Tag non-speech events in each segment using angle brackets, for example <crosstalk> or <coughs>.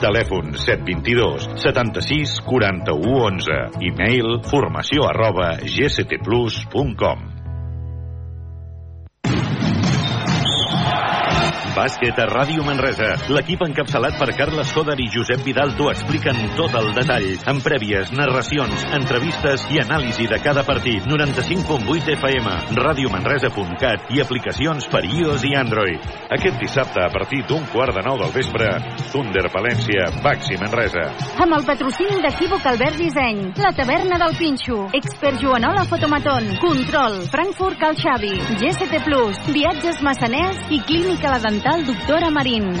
Telèfon 722 76 41 11. E-mail formació arroba gctplus.com. Bàsquet a Ràdio Manresa. L'equip encapçalat per Carles Coder i Josep Vidal t'ho expliquen tot el detall, amb prèvies, narracions, entrevistes i anàlisi de cada partit. 95.8 FM, radiomanresa.cat i aplicacions per iOS i Android. Aquest dissabte, a partir d'un quart de nou del vespre, Thunder Palència, Baxi Manresa. Amb el patrocini d'Equívoc Albert Disseny, la taverna del Pinxo, Expert Joanola Fotomaton, Control, Frankfurt Cal Xavi, GST Plus, Viatges Massaners i Clínica La Dental Doctora Marín.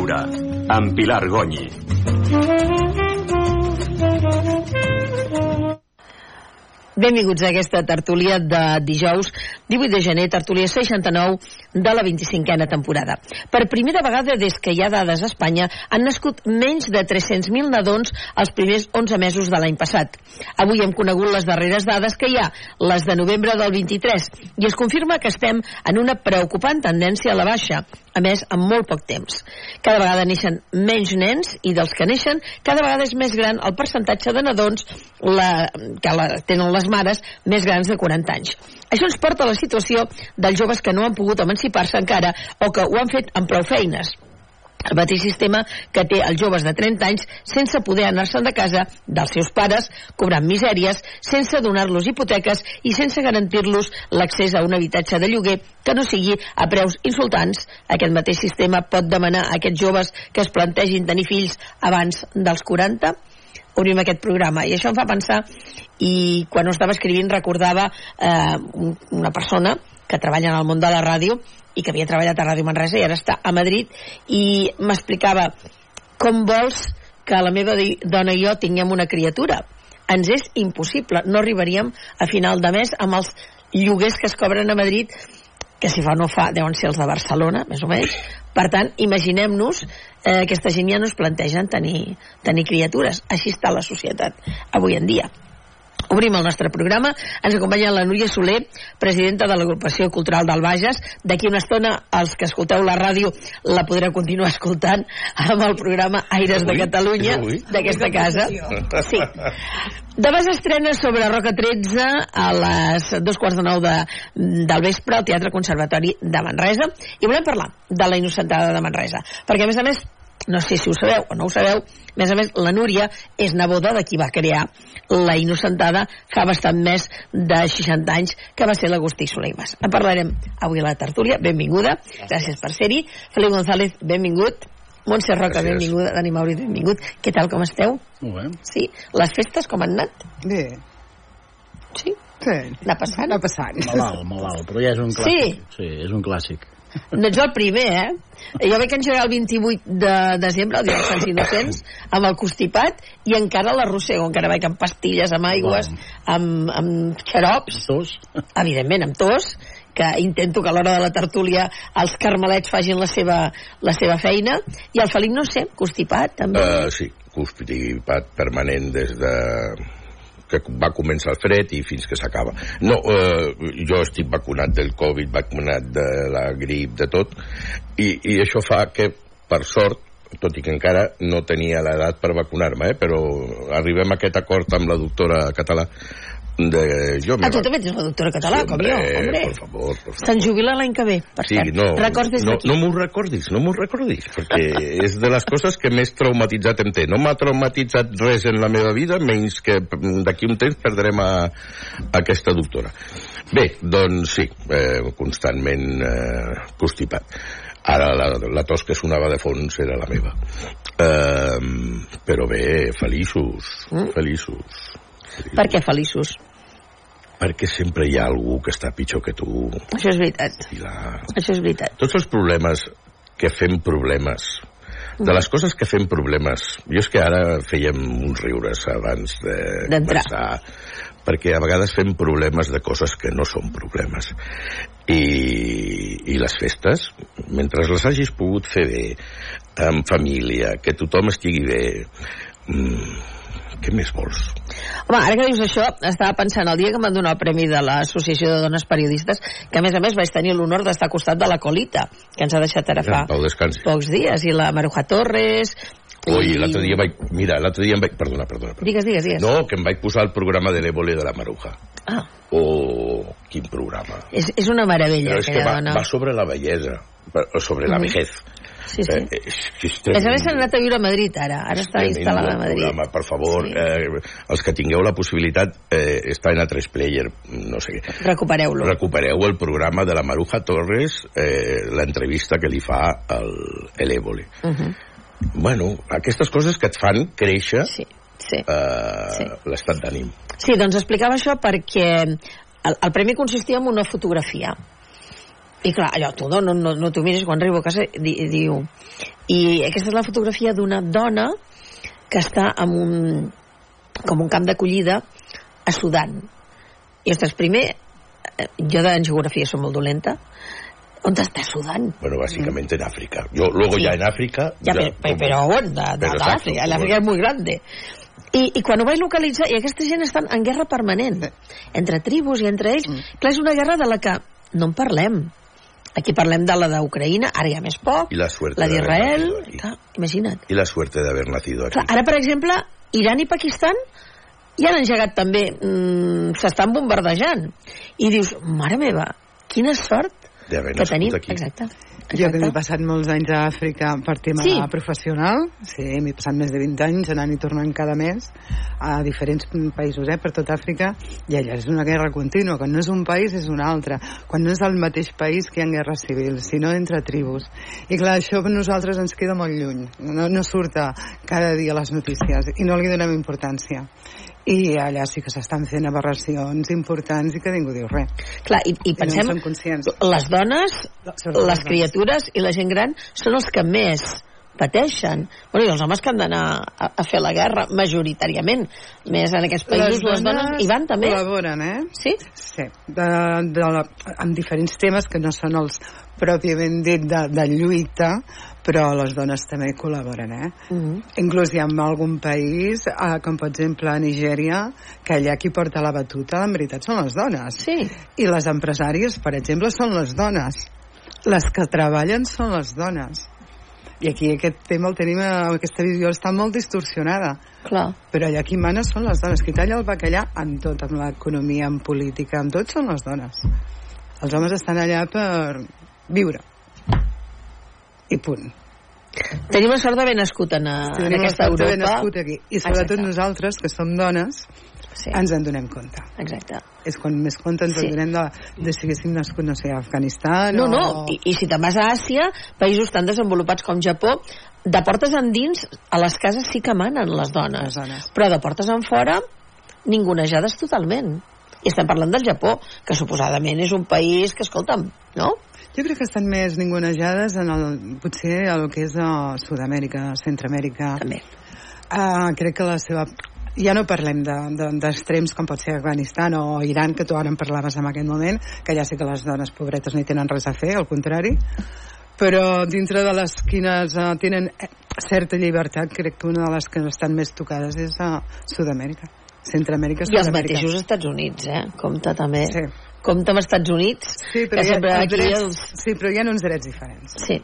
Lliure, amb Pilar Gonyi. Benvinguts a aquesta tertúlia de dijous 18 de gener, tertúlia 69 de la 25a temporada. Per primera vegada des que hi ha dades a Espanya han nascut menys de 300.000 nadons els primers 11 mesos de l'any passat. Avui hem conegut les darreres dades que hi ha, les de novembre del 23, i es confirma que estem en una preocupant tendència a la baixa, a més, en molt poc temps. Cada vegada neixen menys nens i dels que neixen cada vegada és més gran el percentatge de nadons la, que la, tenen les mares més grans de 40 anys. Això ens porta a la situació dels joves que no han pogut emancipar-se encara o que ho han fet amb prou feines. El mateix sistema que té els joves de 30 anys sense poder anar-se'n de casa dels seus pares, cobrant misèries, sense donar-los hipoteques i sense garantir-los l'accés a un habitatge de lloguer que no sigui a preus insultants. Aquest mateix sistema pot demanar a aquests joves que es plantegin tenir fills abans dels 40? Obrim aquest programa i això em fa pensar i quan ho estava escrivint recordava eh, una persona que treballa en el món de la ràdio i que havia treballat a Ràdio Manresa i ara està a Madrid i m'explicava com vols que la meva dona i jo tinguem una criatura ens és impossible, no arribaríem a final de mes amb els lloguers que es cobren a Madrid que si fa no fa deuen ser els de Barcelona, més o menys. Per tant, imaginem-nos eh, aquesta gent ja no es plantegen tenir, tenir criatures. Així està la societat avui en dia. Obrim el nostre programa. Ens acompanya la Núria Soler, presidenta de l'Agrupació Cultural del Bages. D'aquí una estona, els que escolteu la ràdio la podreu continuar escoltant amb el programa Aires de Avui? Catalunya És avui? d'aquesta casa. Sí. Demà s'estrena sobre Roca 13 a les dos quarts de nou de, del vespre al Teatre Conservatori de Manresa i volem parlar de la Innocentada de Manresa perquè a més a més no sé si ho sabeu o no ho sabeu, a més a més la Núria és neboda de qui va crear la Innocentada fa bastant més de 60 anys que va ser l'Agustí Soleimas. En parlarem avui a la tertúlia, benvinguda, gràcies per ser-hi. Feliu González, benvingut. Montse Roca, Gràcies. benvinguda. Dani Mauri, benvingut. Què tal, com esteu? Molt bé. Sí, les festes com han anat? Bé, Sí, sí. anar passant. Anar passant. Malalt, malalt, però ja és un clàssic. Sí, és un clàssic. No ets el primer, eh? Jo vaig engegar el 28 de desembre, el dia dels Sants Innocents, amb el constipat, i encara l'arrossego, encara vaig amb pastilles, amb aigües, amb, amb xarops, Tos? evidentment amb tos, que intento que a l'hora de la tertúlia els carmelets facin la seva, la seva feina, i el Felip, no sé, constipat, també. Uh, sí, constipat permanent des de que va començar el fred i fins que s'acaba. No, eh, jo estic vacunat del Covid, vacunat de la grip, de tot, i, i això fa que, per sort, tot i que encara no tenia l'edat per vacunar-me, eh, però arribem a aquest acord amb la doctora català de... Jo ah, tu també ets la doctora català, Sí, com jo, hombre. Per favor, per favor. Se'n jubila l'any que ve, per Sí, cert. no, no, no m'ho recordis, no m'ho recordis, perquè és de les coses que més traumatitzat em té. No m'ha traumatitzat res en la meva vida, menys que d'aquí un temps perdrem a, a aquesta doctora. Bé, doncs sí, eh, constantment eh, constipat. Ara la, la tos que sonava de fons era la meva. Eh, però bé, feliços, Mm. feliços. Per què feliços? Perquè sempre hi ha algú que està pitjor que tu. Això és veritat. La, Això és veritat. tots els problemes que fem problemes de les coses que fem problemes jo és que ara fèiem uns riures abans de començar perquè a vegades fem problemes de coses que no són problemes i, i les festes mentre les hagis pogut fer bé amb família, que tothom estigui bé mm, què més vols? Home, ara que dius això, estava pensant el dia que em van donar el premi de l'Associació de Dones Periodistes, que a més a més vaig tenir l'honor d'estar al costat de la Colita, que ens ha deixat ara fa pocs dies, i la Maruja Torres... Ui, i- l'altre dia vaig... Mira, l'altre dia em vaig... Perdona, perdona. perdona. Digues, digues, digues. No, que em vaig posar el programa de l'Évole de la Maruja. Ah, Oh, quin programa. és, és una meravella, Però és que va, dona. va sobre la bellesa, sobre la Mhm. vejez. Sí, sí. Eh, és, que és A més a més tremendo. anat a viure a Madrid ara, ara està instal·lada a Madrid. Programa, per favor, Sí. eh, els que tingueu la possibilitat, eh, està en A3 Player, no sé què. Recupereu-lo. Recupereu el programa de la Maruja Torres, eh, l'entrevista que li fa el, el Évole. Uh -huh. Bueno, aquestes coses que et fan créixer Sí, sí. eh, Sí. l'estat d'ànim. Sí, doncs explicava això perquè el, el premi consistia en una fotografia. I clar, allò, tu no, no, no, no t'ho mires quan arribo a casa, di, diu... I aquesta és la fotografia d'una dona que està en un, com un camp d'acollida a Sudan. I, ostres, primer, eh, jo en geografia som molt dolenta, on està Sudan? Bueno, básicamente en África. Yo luego Sí. ya en África... Ja, ya però, però, on? De, de, de exacto, l'Àfrica. L'Àfrica és molt grande. I, I quan ho vaig localitzar, i aquesta gent estan en guerra permanent, entre tribus i entre ells. Clar, és una guerra de la que no en parlem. Aquí parlem de la d'Ucraïna, ara hi ha més poc, Y la la d'Israel... Imagina't. Y la suerte de haber nacido aquí. Clar, ara, per exemple, Iran i Pakistan ja han engegat també, mm, s'estan bombardejant. I dius, mare meva, quina sort De haver que nascut tenim. aquí. Exacte. Jo que m'he Exacte. passat molts anys a Àfrica per tema Sí. professional, sí, m'he passat més de 20 anys anant i tornant cada mes a diferents països, eh, per tot Àfrica, i allà és una guerra contínua, quan no és un país és un altre, quan no és el mateix país que hi ha guerres civils, sinó entre tribus. I clar, això per nosaltres ens queda molt lluny, no, no surt a cada dia a les notícies, i no li donem importància. I allà sí que s'estan fent aberracions importants i que ningú diu res. Clar, i, i I no pensem, conscients. les dones, Sobretot les les criatures i la gent gran són els que més pateixen. Bueno, i els homes que han d'anar a, a fer la guerra, majoritàriament. Més en aquests països, les, les dones, hi van també. col·laboren, eh? Sí? Sí, de, de la, amb diferents temes que no són els pròpiament dit de, de lluita, però les dones també col·laboren, eh? Mm -hmm. Inclús hi ha algun país, eh, com per exemple Nigèria, que allà qui porta la batuta en veritat són les dones. Sí. I les empresàries, per exemple, són les dones. Les que treballen són les dones. I aquí aquest tema el tenim, eh, aquesta visió està molt distorsionada. Clar. Però allà qui mana són les dones. Qui talla el bacallà en tot, en l'economia, en política, en tot són les dones. Els homes estan allà per viure. I punt. Tenim la sort d'haver nascut en, a, Sí, en tenim la aquesta sort d'haver Europa. nascut aquí. I sobretot Exacte. nosaltres, que som dones, Sí, ens en donem compte. exacte. És quan més compte ens Sí. en donem de, de si haguéssim nascut, no sé, a Afganistan No, o... no, I, i si te'n vas a Àsia, països tan desenvolupats com Japó, de portes endins, a les cases sí que manen les dones. Les dones. Però de portes en fora, ningunejades totalment. I estem parlant del Japó, que suposadament és un país que, escolta'm, no? Jo crec que estan més ningunejades en el, potser el que és a Sud-amèrica, Centroamèrica. També. Uh, crec que la seva... Ja no parlem d'extrems de, d'extrems com pot ser Afganistan o Iran, que tu ara en parlaves en aquest moment, que ja sé que les dones pobretes no hi tenen res a fer, al contrari, però dintre de les quines uh, tenen eh, certa llibertat, crec que una de les que estan més tocades és a Sud-amèrica. Centroamèrica, I els Sud-amèrica. mateixos Estats Units, eh? Compte també. Sí. Compte amb Estats Units, Sí, però, que ha, els aquí drets, els... sí, però hi ha uns drets diferents. Sí.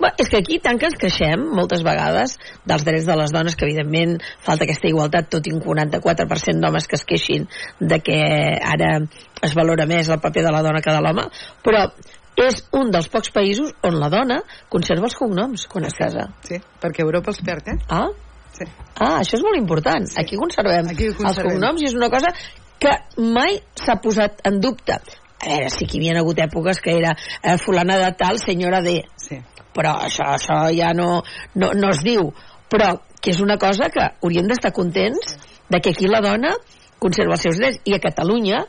Bé, és que aquí tant que ens queixem, moltes vegades, dels drets de les dones, que evidentment falta aquesta igualtat, tot i un 44% d'homes que es queixin de que ara es valora més el paper de la dona que de l'home, però és un dels pocs països on la dona conserva els cognoms quan es casa. Sí, perquè Europa els perd, eh? Ah, Sí. ah això és molt important. Aquí conservem Aquí ho els conservem. cognoms i és una cosa que mai s'ha posat en dubte. A veure, sí que hi havia hagut èpoques que era eh, fulana de tal, senyora de. Sí. però això, això ja no, no, no es diu. Però que és una cosa que hauríem d'estar contents de que aquí la dona conserva els seus drets. I a Catalunya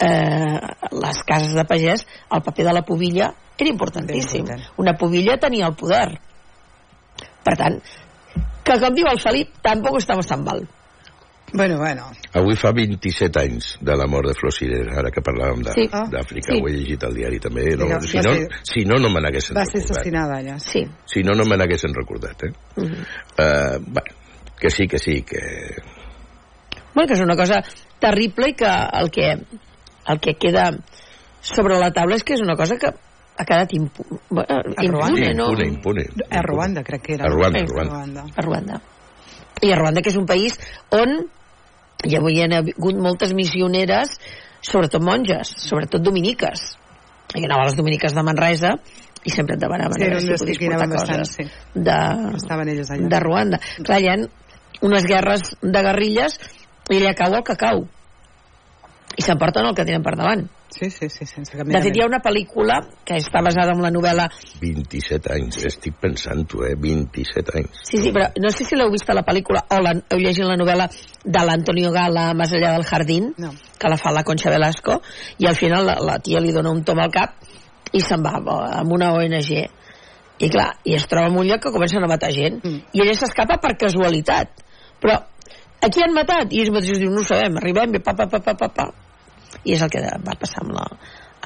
eh, les cases de pagès el paper de la pubilla era importantíssim. Una pubilla tenia el poder. Per tant que com diu el Felip tampoc estamos tan mal Bueno, bueno. Avui fa 27 anys de la mort de Flor Cirera, ara que parlàvem de- Sí. d'Àfrica, Sí. ho he llegit al diari també. No, Vinga, si, no, ser- si no, no me n'haguessin Va ser recordat. assassinada allà. sí, Si no, no me n'haguessin recordat, eh? mm -hmm. Uh, bueno, que sí, que sí, que... bueno, que és una cosa terrible i que el que, el que queda sobre la taula és que és una cosa que ha quedat impu bueno, impune, no? impune, impune. A Ruanda, crec que era. A Ruanda, no? a Ruanda. Ruanda. a Ruanda. I a Ruanda, que és un país on hi avui hi ha hagut moltes missioneres, sobretot monges, sobretot dominiques. Jo anava a les dominiques de Manresa i sempre et demanaven Sí, a veure si podies portar bastant, coses sí. de, Estaven elles allà. de Ruanda. Clar, hi ha unes guerres de guerrilles i allà cau el que cau. I s'emporten el que tenen per davant. Sí, sí, sí, sense cap De fet, hi ha una pel·lícula que està basada en la novel·la 27 anys, estic pensant-ho, eh? 27 anys. Sí, sí, però no sé si l'heu vist a la pel·lícula o la, heu llegit la novel·la de l'Antonio Gala Más allá del jardín, No. que la fa la Concha Velasco, i al final la, la tia li dona un tom al cap i se'n va amb una ONG. I clar, i es troba en un lloc que comencen a matar gent. Mm. I ella s'escapa per casualitat. Però a qui han matat? I ells mateixos diuen, no ho sabem, arribem, i pa, pa, pa, pa, pa, pa. I és el que va passar amb la,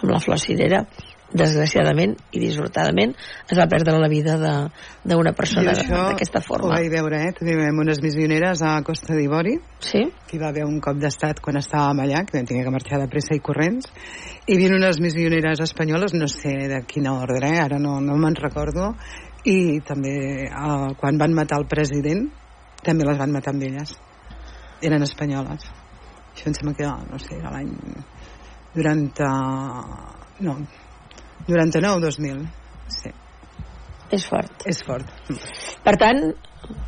amb la flor cirera desgraciadament i dissortadament es va perdre la vida de- d'una persona d'aquesta Ho forma. vaig veure, eh? Teníem unes missioneres a Costa d'Ivori, Sí? que hi va haver un cop d'estat quan estàvem allà, que vam tenir que marxar de pressa i corrents, i havia unes missioneres espanyoles, no sé de quina ordre, eh? ara no, no me'n recordo, i també eh, quan van matar el president, també les van matar amb elles. Eren espanyoles. Això em sembla que, no sé, l'any 90... No, 99-2000. Sí, És fort. és fort. Per tant,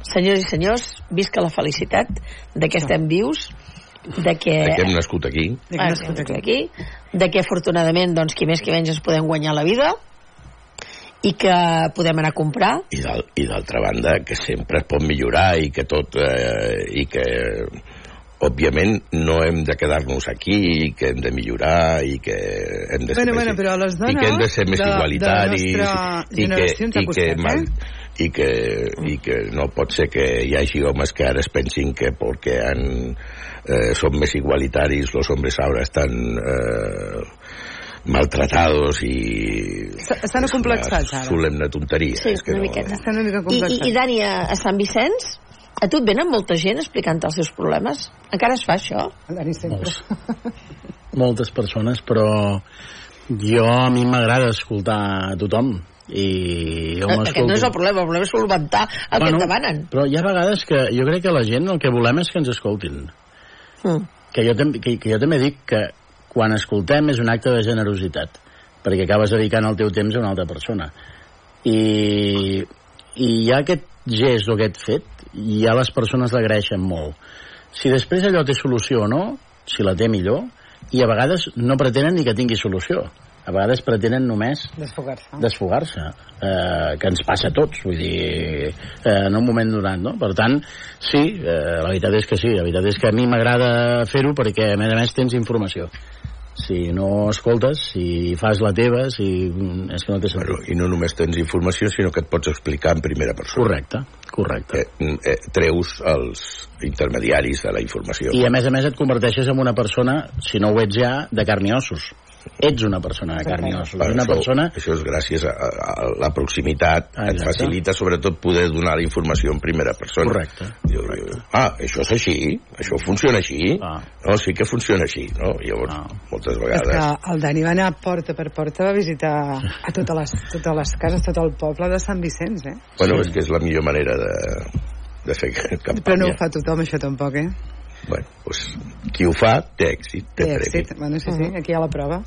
senyors i senyors, visca la felicitat de que estem vius, de que... De que hem nascut aquí. De que Ah, no sí, escolta aquí. aquí, de que afortunadament, doncs, qui més qui menys ens podem guanyar la vida i que podem anar a comprar I d'al- i d'altra banda, que sempre es pot millorar i que tot... Eh, i que òbviament no hem de quedar-nos aquí i que hem de millorar i que hem de ser Bueno, més, bueno, però les i que hem de ser més dones de- de igualitaris nostra i que, i que, costat, mal, eh? i que, i que no pot ser que hi hagi homes que ara es pensin que perquè han, eh, són més igualitaris los hombres ahora estan eh, maltratados i... Estan acomplexats, ara. Solemne tonteria. Sí, és que una no... miqueta. Estan una mica I, i. I, Dani, a, a Sant Vicenç, a tu et venen molta gent explicant els seus problemes? Encara es fa això? Sempre. moltes persones, però jo a mi m'agrada escoltar a tothom i jo Eh, Aquest no és el problema, el problema és solventar el que et demanen. Però hi ha vegades que jo crec que la gent el que volem és que ens escoltin. Mm. Que jo, que, que jo també dic que quan escoltem és un acte de generositat, perquè acabes dedicant el teu temps a una altra persona. I, i hi ha aquest gest o aquest fet, i ja les persones l'agraeixen molt. Si després allò té solució o no, si la té millor, i a vegades no pretenen ni que tingui solució. A vegades pretenen només Desfogar-se. desfogar-se, eh, que ens passa a tots, vull dir, eh, en un moment donat, no? Per tant, sí, eh, la veritat és que sí, la veritat és que a mi m'agrada fer-ho perquè, a més a més, tens informació. Si no escoltes, si fas la teva, si... és que no té sentit. Bueno, I no només tens informació, sinó que et pots explicar en primera persona. Correcte, correcte. Eh, eh, treus els intermediaris de la informació. I a més a més et converteixes en una persona, si no ho ets ja, de carn i ossos. Ets una persona de carn i ossos. Una això, persona... això és gràcies a, a, a la proximitat Ah, et exacte. facilita sobretot poder donar la informació en primera persona Correcte, Diu, ah, això és així això funciona així Ah. no, sí que funciona així no? llavors Ah. moltes És vegades que el Dani va anar porta per porta, va visitar a totes les, totes les cases, tot el poble de Sant Vicenç, eh? bueno, és que és la millor manera de, de fer campanya Però no ho fa tothom, això tampoc, eh? Bueno, doncs, qui ho fa té èxit té, Té premi. èxit. Bueno, sí, sí, aquí hi ha la prova.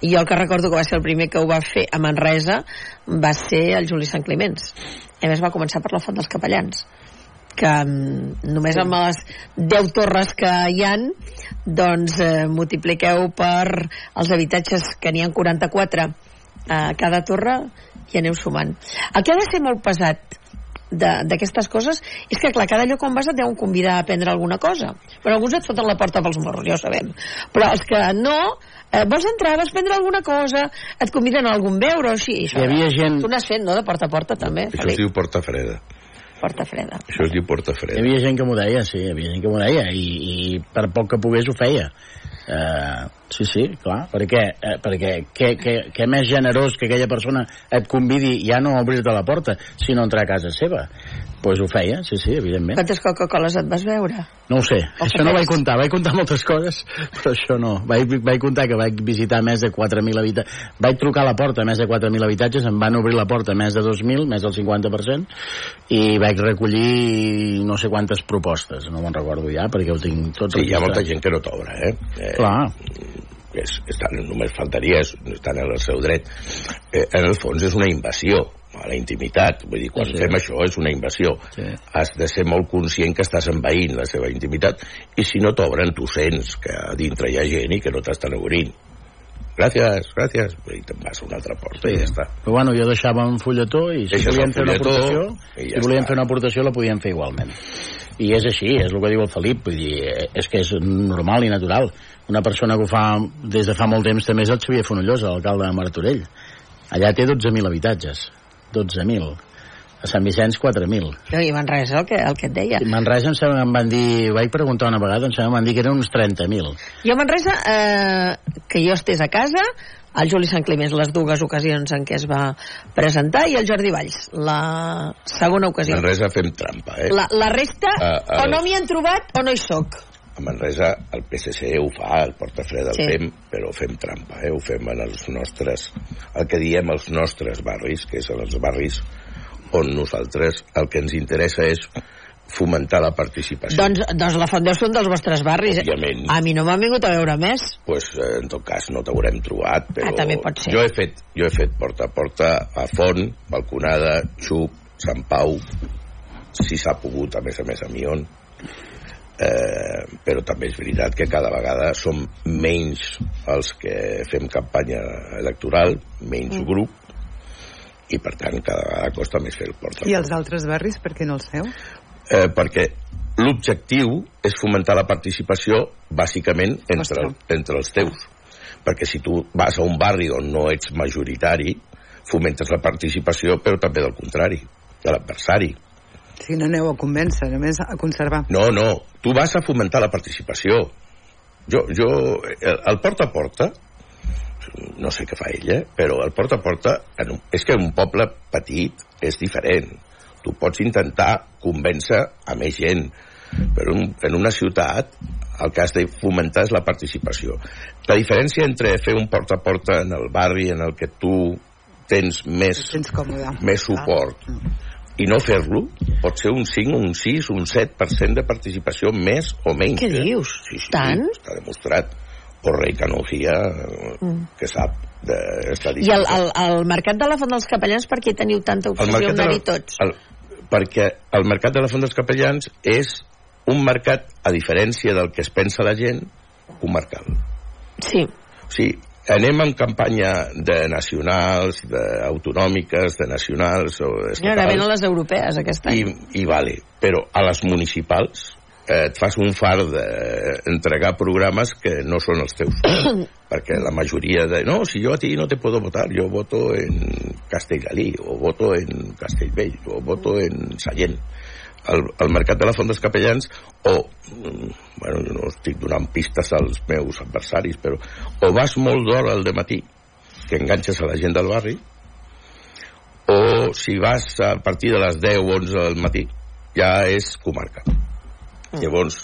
I jo el que recordo que va ser el primer que ho va fer a Manresa va ser el Juli Sant Climents. A més va començar per la Font dels Capellans que mm, només amb les 10 torres que hi han doncs eh, multipliqueu per els habitatges que n'hi ha 44 a cada torre i aneu sumant. El que ha de ser molt pesat d'aquestes coses és que, clar, cada lloc on vas et deuen convidar a aprendre alguna cosa. Però alguns et foten la porta pels morros, ja ho sabem. Però els que no, eh, vols entrar, vas prendre alguna cosa, et conviden a algun beure o així. Això, Hi havia gent- Tu n'has fet, no?, de porta a porta, també, això es diu porta freda Porta freda. això es diu porta Hi freda havia gent que m'ho deia, sí, hi havia gent que m'ho deia, i, i per poc que pogués ho feia. Uh, sí, sí, clar, perquè, uh, perquè què, què, què més generós que aquella persona et convidi ja no a obrir-te la porta, sinó a entrar a casa seva. Doncs pues ho feia, sí, sí, evidentment. Quantes Coca-Coles et vas veure? No ho sé, O això no vaig comptar, vaig comptar moltes coses, però això no. Vaig, vaig comptar que vaig visitar més de 4.000 habitatges, vaig trucar a la porta a més de 4.000 habitatges, em van obrir la porta a més de 2.000, més del 50%, i vaig recollir no sé quantes propostes, no me'n recordo ja, perquè ho tinc tot sí, hi ha registrat. molta gent que no t'obre eh? eh Clar, que és, estan, només faltaria, estan en el seu dret. Eh, en el fons és una invasió a la intimitat, vull dir, quan sí. fem això és una invasió. Sí. Has de ser molt conscient que estàs envaint la seva intimitat i si no t'obren tu sents que a dintre hi ha gent i que no t'estan obrint. Gràcies, gràcies. I te'n vas a una altra porta sí. i ja està. però bueno, jo deixava un fulletó i si Deixes volien el fer una fulletó aportació, i ja si volien està. fer una aportació la podien fer igualment. I és així, és el que diu el Felip, vull dir, eh, és que és normal i natural. Una persona que ho fa des de fa molt temps també és el Xavier Fonollosa, l'alcalde de Martorell. Allà té 12.000 habitatges. 12.000. A Sant Vicenç, 4.000. No, I Manresa, el que, el que et deia. I Manresa em sembla em van dir, vaig preguntar una vegada, em sembla que em van dir que eren uns 30.000. Jo a Manresa, eh, que jo estés a casa, el Juli Sant Climents les dues ocasions en què es va presentar i el Jordi Valls, la segona ocasió. A Manresa fem trampa, eh? La, la resta, Ah, ah. o no m'hi han trobat o no hi sóc. A Manresa el PSC ho fa, el Portafreda el Sí. fem, però fem trampa, eh? Ho fem en els nostres, el que diem els nostres barris, que és els barris on nosaltres el que ens interessa és fomentar la participació. Doncs, doncs la Font són dels vostres barris. Òbviament. A mi no m'han vingut a veure més. pues, eh, en tot cas no t'haurem trobat, però Ah, també pot ser. jo he fet, jo he fet porta a porta a Font, Balconada, Xup, Sant Pau, si s'ha pogut, a més a més a Mion, eh, però també és veritat que cada vegada som menys els que fem campanya electoral, menys mm. grup, i per tant cada vegada costa més fer el porta a I els altres barris, per què no els feu? eh, perquè l'objectiu és fomentar la participació bàsicament entre, Ostres. entre els teus perquè si tu vas a un barri on no ets majoritari fomentes la participació però també del contrari de l'adversari. Si no aneu a convèncer, només a conservar. No, no, tu vas a fomentar la participació. Jo, jo, el, el porta a porta, no sé què fa ella, però el porta a porta, en un, és que en un poble petit és diferent. Tu pots intentar convèncer a més gent, però en, en una ciutat el que has de fomentar és la participació. La diferència entre fer un porta a porta en el barri en el que tu tens més, Tens còmode. més suport i no fer-lo, pot ser un 5, un 6, un 7% de participació més o menys. Què eh? dius? Sí, sí, Tant? està demostrat. Por rei Canojía, mm. que sap d'estadística. I el, el, el mercat de la Font dels Capellans, per què teniu tanta obsessió en anar-hi tots? El, perquè el mercat de la Font dels Capellans és un mercat, a diferència del que es pensa la gent, comarcal. Sí. O sigui, anem en campanya de nacionals, d'autonòmiques, de nacionals o I ara venen estatals, les europees aquest any. i, i vale. Però a les municipals et fas un far d'entregar programes que no són els teus. <coughs> perquè la majoria de... No, si jo a ti no te puedo votar, yo voto en Castellgalí, o voto en Castellvell, o voto en Sallent. El, el mercat de la Font dels Capellans, o, mm, bueno, jo no estic donant pistes als meus adversaris, però o vas molt d'hora al matí, que enganxes a la gent del barri, o si vas a partir de les 10 o 11 del matí, ja és comarca. Mm. Llavors,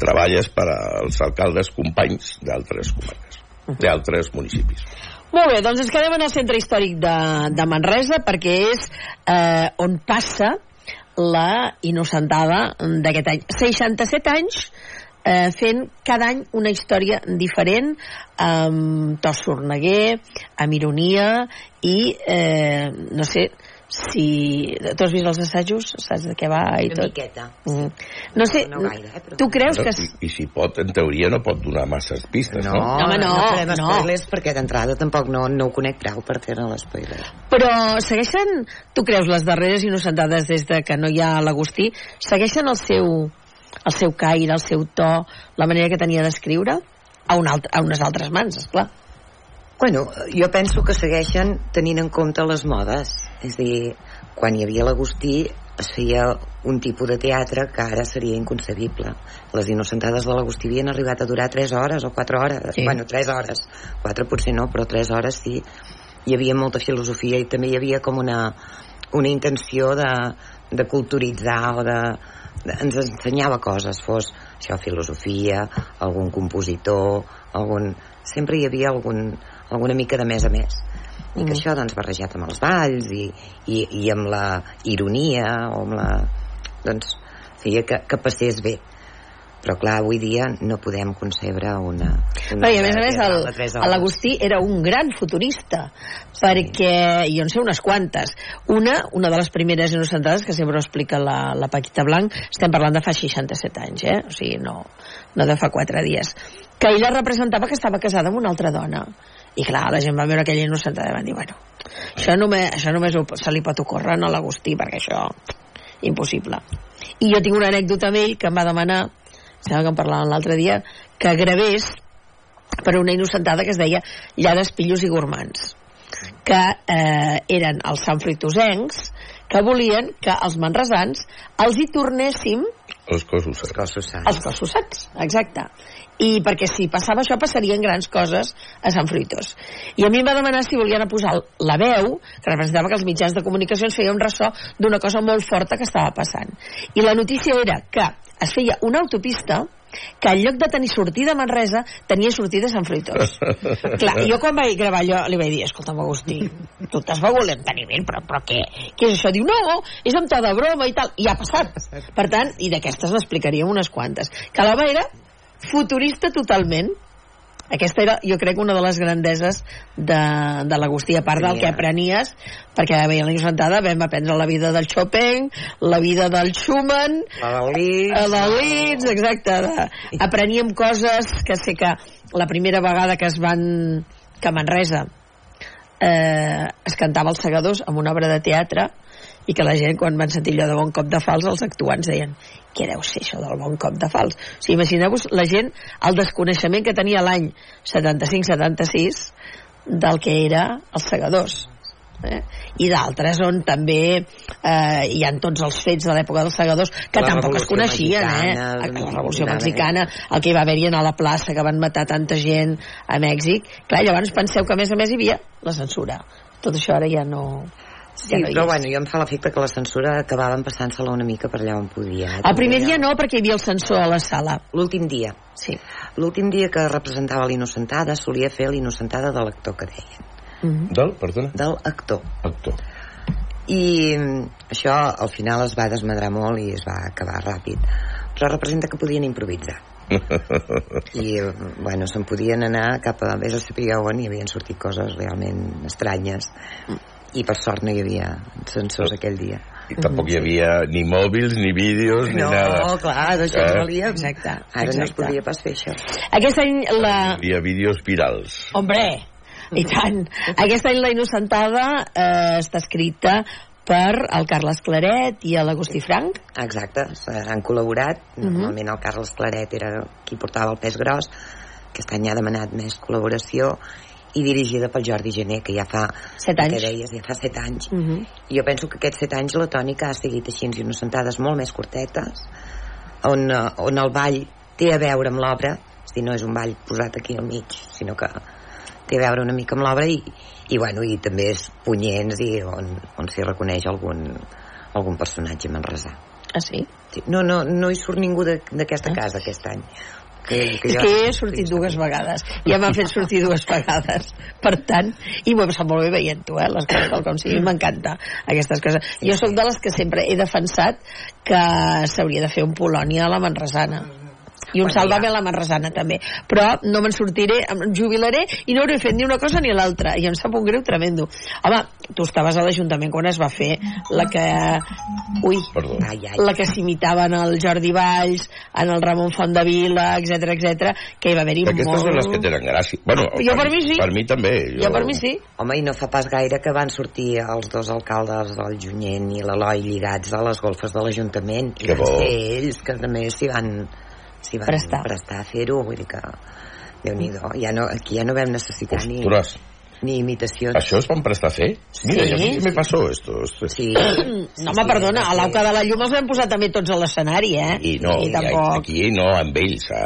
treballes per als alcaldes companys d'altres comarques, d'altres municipis. Molt bé, doncs ens quedem en el centre històric de, de Manresa perquè és eh, on passa la innocentada d'aquest any. 67 anys eh, fent cada any una història diferent amb Tos Sorneguer, amb ironia i eh, no sé si... Tu has vist els assajos? Saps de què va i Una tot? miqueta. Mm. No sé, No gaire, eh, però- tu creus que... I, I si pot, en teoria, no pot donar masses pistes, no? No, No, home, no, no farem no. spoilers perquè d'entrada tampoc no, no ho conec prou per fer-ne l'espoiler. Però segueixen, tu creus, les darreres innocentades des de que no hi ha l'Agustí, segueixen el seu, el seu caire, el seu to, la manera que tenia d'escriure? A, un altre, a unes altres mans, esclar. Bueno, jo penso que segueixen tenint en compte les modes. És a dir, quan hi havia l'Agustí es feia un tipus de teatre que ara seria inconcebible. Les innocentades de l'Agustí havien arribat a durar 3 hores o 4 hores. Sí. Bueno, 3 hores. 4 potser no, però 3 hores sí. Hi havia molta filosofia i també hi havia com una, una intenció de, de culturitzar o de, de, ens ensenyava coses, fos això, filosofia, algun compositor, algun... Sempre hi havia algun, alguna mica de més a més. I que Mm. això, doncs, barrejat amb els balls i, i, i amb la ironia o amb la... Doncs, feia que, que passés bé. Però, clar, avui dia no podem concebre una... una i a més a més, l'Agustí era un gran futurista, perquè, jo en sé unes quantes. Una, una de les primeres innocentades, que sempre ho explica la, la Paquita Blanc, estem parlant de fa 67 anys, eh? O sigui, no, no de fa 4 dies. Que ella representava que estava casada amb una altra dona. I clar, la gent va veure aquella innocentada i van dir, bueno, això només, això només ho- se li pot ocórrer a l'Agustí, perquè això, impossible. I jo tinc una anècdota amb ell que em va demanar, sembla que en parlàvem l'altre dia, que gravés per una innocentada que es deia Llades, Pillos i Gormans que eh, eren els sanfritosencs que volien que els manresans els hi tornéssim Els cossos. Sants. els cossos sants, exacte. I perquè si passava això passarien grans coses a Sant Fruitós. I a mi em va demanar si volien a posar la veu, que representava que els mitjans de comunicació ens feia un ressò d'una cosa molt forta que estava passant. I la notícia era que es feia una autopista que en lloc de tenir sortida a Manresa tenia sortida a Sant Fruitós. <laughs> Clar, jo quan vaig gravar allò li vaig dir, escolta'm Agustí, tu t'has begut l'enteniment, però, però què? Què és això? Diu, no, és amb to de broma i tal. I ha passat. Per tant, i d'aquestes n'explicaríem unes quantes. Que l'home era futurista totalment. Aquesta era, jo crec, una de les grandeses de, de l'Agustí, a part del que aprenies, perquè veia la innocentada, vam aprendre la vida del Chopin, la vida del Schumann, La del Liszt. a la Leeds, exacte. De, apreníem coses que sé que la primera vegada que es van... que a Manresa eh, es cantava els segadors amb una obra de teatre i que la gent, quan van sentir allò de bon cop de fals, els actuants deien què deu ser això del bon cop de fals? O sigui, imagineu-vos la gent, el desconeixement que tenia l'any 75-76 del que era els segadors. eh? i d'altres on també eh, hi han tots els fets de l'època dels segadors que La tampoc es coneixien Mexicana, eh? la Revolució. Mexicana el que hi va haver-hi a la plaça que van matar tanta gent a Mèxic clar, llavors penseu que a més a més hi havia la censura tot això ara ja no Sí, ja no hi però bueno, jo em fa l'efecte que la censura acabaven passant-se-la una mica per allà on podia. el primer dia no perquè hi havia el censor a la sala L'últim dia. sí. L'últim dia que representava l'innocentada solia fer l'innocentada de l'actor que deien. Mhm. Del, perdona? Del actor. Actor. I mm, això al final es va desmadrar molt i es va acabar ràpid. Però representa que podien improvisar. <laughs> I, eh, bueno, se'n podien anar cap a... Vés a saber on i havien sortit coses realment estranyes. I per sort no hi havia censors aquell dia. I tampoc hi havia ni mòbils, ni vídeos, ni no, nada. clar, d'això Eh? eh? valia. Exacte, Ara no es exacte. podia pas fer això. aquest any la, Hi havia vídeos virals. Hombre, i tant. Aquest any la Innocentada eh, està escrita per el Carles Claret i l'Agustí Frank. Exacte, han col·laborat. Mhm. Normalment el Carles Claret era qui portava el pes gros. Aquest any ha demanat més col·laboració i dirigida pel Jordi Gené, que ja fa... Set anys. Que deies, ja fa set anys. Uh -huh. I jo penso que aquests set anys la tònica ha seguit així, innocentades molt més curtetes, on, eh, on el ball té a veure amb l'obra, és dir, no és un ball posat aquí al mig, sinó que té a veure una mica amb l'obra i, i, bueno, i també és punyents i on, on s'hi reconeix algun, algun personatge manresà. Ah, sí? Sí. No, no, no hi surt ningú d'aquesta casa aquest any. Que, És que he sortit dues vegades. Ja m'han fet sortir dues <laughs> vegades. Per tant, i m'ho he passat molt bé veient-ho, eh, les coses tal com sigui. M'encanta aquestes coses. Jo sóc de les que sempre he defensat que s'hauria de fer un Polònia a la Manresana. I un Bueno, ja. a la Manresana també. Però no me'n sortiré, em jubilaré i no hauré fet ni una cosa ni l'altra. I em sap un greu tremendo. Home, tu estaves a l'Ajuntament quan es va fer la que... Ui, Perdó. Ai, ai. la que s'imitaven el Jordi Valls, en el Ramon Fontdevila, etc etc que hi va haver-hi Aquestes molt... són les que tenen gràcia. Bueno, Jo per mi sí. Per mi també. Jo per mi sí. Home, i no fa pas gaire que van sortir els dos alcaldes del Junyent i l'Eloi lligats a les golfes de l'Ajuntament i Que van ser ells que també s'hi van, s'hi van Prestar. prestar a fer-ho vull dir que déu nhi ja no, aquí ja no vam necessitar ni, Ostres, ni imitacions això es van prestar a fer? Mira, Sí. a mi me passó esto. sí, <clears throat> No, home, perdona, a l'Auca de la Llum els vam posar també tots a l'escenari, eh? I no, I i tampoc... aquí no amb ells, a,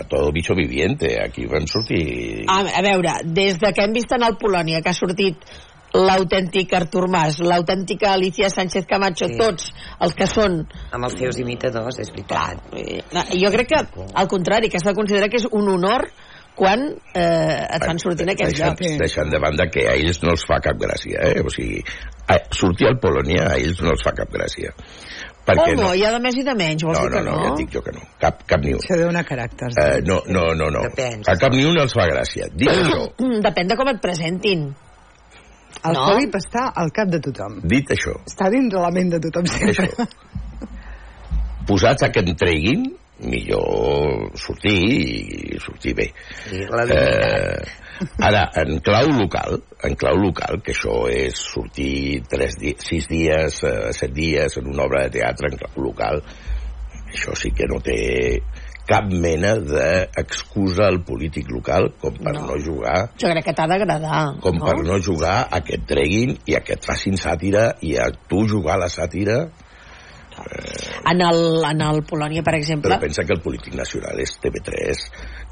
a todo bicho viviente, aquí vam sortir... A, a veure, des de que hem vist en el Polònia que ha sortit l'autèntic Artur Mas, l'autèntica Alicia Sánchez Camacho, Sí. tots els que són amb els seus imitadors, és veritat Eh, jo crec que, al contrari, que has de considerar que és un honor quan eh, et fan sortir en aquests deixant, llocs. deixant de banda que a ells no els fa cap gràcia, eh? O sigui, a, sortir al Polònia a ells no els fa cap gràcia. Perquè Home, no, hi ha de més i de menys, vols no, dir no, que no, no? ja et dic jo que no. Cap, cap ni un. Això dona caràcters. Eh, no, no, no, no. Depèn. A cap ni un els fa gràcia. Dic. <coughs> Mm, Depèn de com et presentin. El no. Felip està al cap de tothom. Dit això, Està dins de la ment de tothom sempre. això. Posats a que en treguin, millor sortir i sortir bé. I la dignitat. Eh, ara, en clau local, en clau local, que això és sortir tres di sis dies, eh, set dies en una obra de teatre en clau local, això sí que no té cap mena d'excusa al polític local com per no, No. jugar Jo crec que t'ha d'agradar. com no? per no jugar a que et treguin i a que et facin sàtira i a tu jugar a la sàtira En el, en el Polònia, per exemple, Pero pensa que el Polític Nacional es TV3,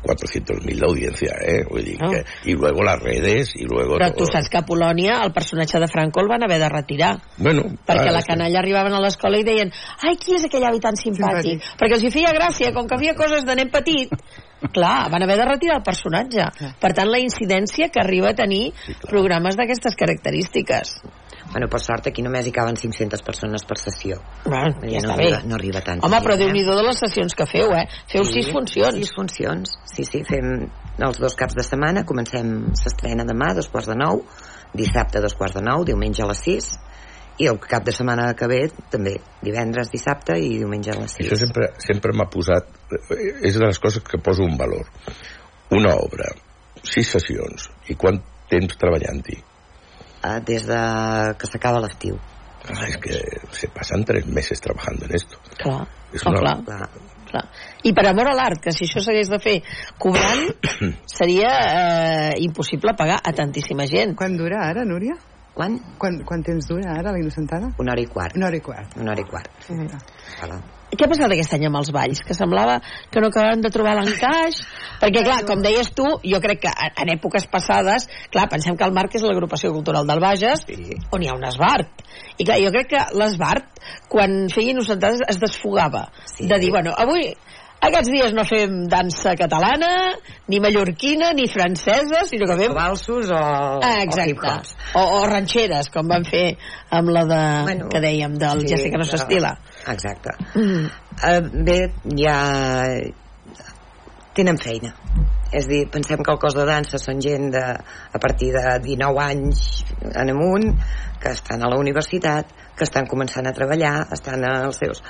400.000 la audiencia, ¿eh? Vull dir Ah. que, y luego las redes, y luego però tu saps que a Polònia el personatge de Franco el van haver de retirar. Bueno, perquè ah, la sí. canalla arribaven a l'escola i deien ai, qui és aquell avi tan simpàtic? Simpàtic. perquè els hi feia gràcia, com que havia coses de nen petit <laughs> clar, van haver de retirar el personatge per tant la incidència que arriba a tenir programes d'aquestes característiques Bueno, per sort aquí només hi caben 500 persones per sessió. bueno, Ja ja no està arriba- bé no arriba tant, home, sí, però eh? déu nhi de les sessions que feu, eh? feu sis funcions Sis funcions, sí, sí, fem els dos caps de setmana, comencem s'estrena demà, dos quarts de nou, dissabte dos quarts de nou, diumenge a les sis, i el cap de setmana que ve també, divendres, dissabte i diumenge a les sis. Això sempre, sempre m'ha posat... És de les coses que poso un valor. Una obra, sis sessions, i quant temps treballant-hi? Eh, des de que s'acaba l'estiu. Ah, es que se pasan tres meses trabajando en esto. clar, És oh, una- clar, Clar. clar. i per amor a l'art, que si això s'hagués de fer cobrant <coughs> seria eh, impossible pagar a tantíssima gent Quan dura ara, Núria? Quan? Quan, quan temps dura ara la innocentada? Una hora i quart. Una hora i quart. Una hora i quart. Mm. Voilà. Què ha passat aquest any amb els balls? Que semblava que no acabaven de trobar l'encaix <laughs> perquè clar, com deies tu jo crec que en- èpoques passades clar, pensem que el Marc és l'agrupació cultural del Bages Sí. on hi ha un esbart i clar, jo crec que l'esbart quan feia innocentades es desfogava Sí. de dir, bueno, avui aquests dies no fem dansa catalana ni mallorquina, ni francesa sinó que fem O valsos o, Ah, o exacte. hip-hops. O, o ranxeres, com van fer amb la de, Bueno, que dèiem, del sí, ja sé que no s'estila. Exacte. Mm. Uh, bé, ja tenen feina. És dir, pensem que el cos de dansa són gent de, a partir de 19 anys en amunt, que estan a la universitat, que estan començant a treballar, estan als seus...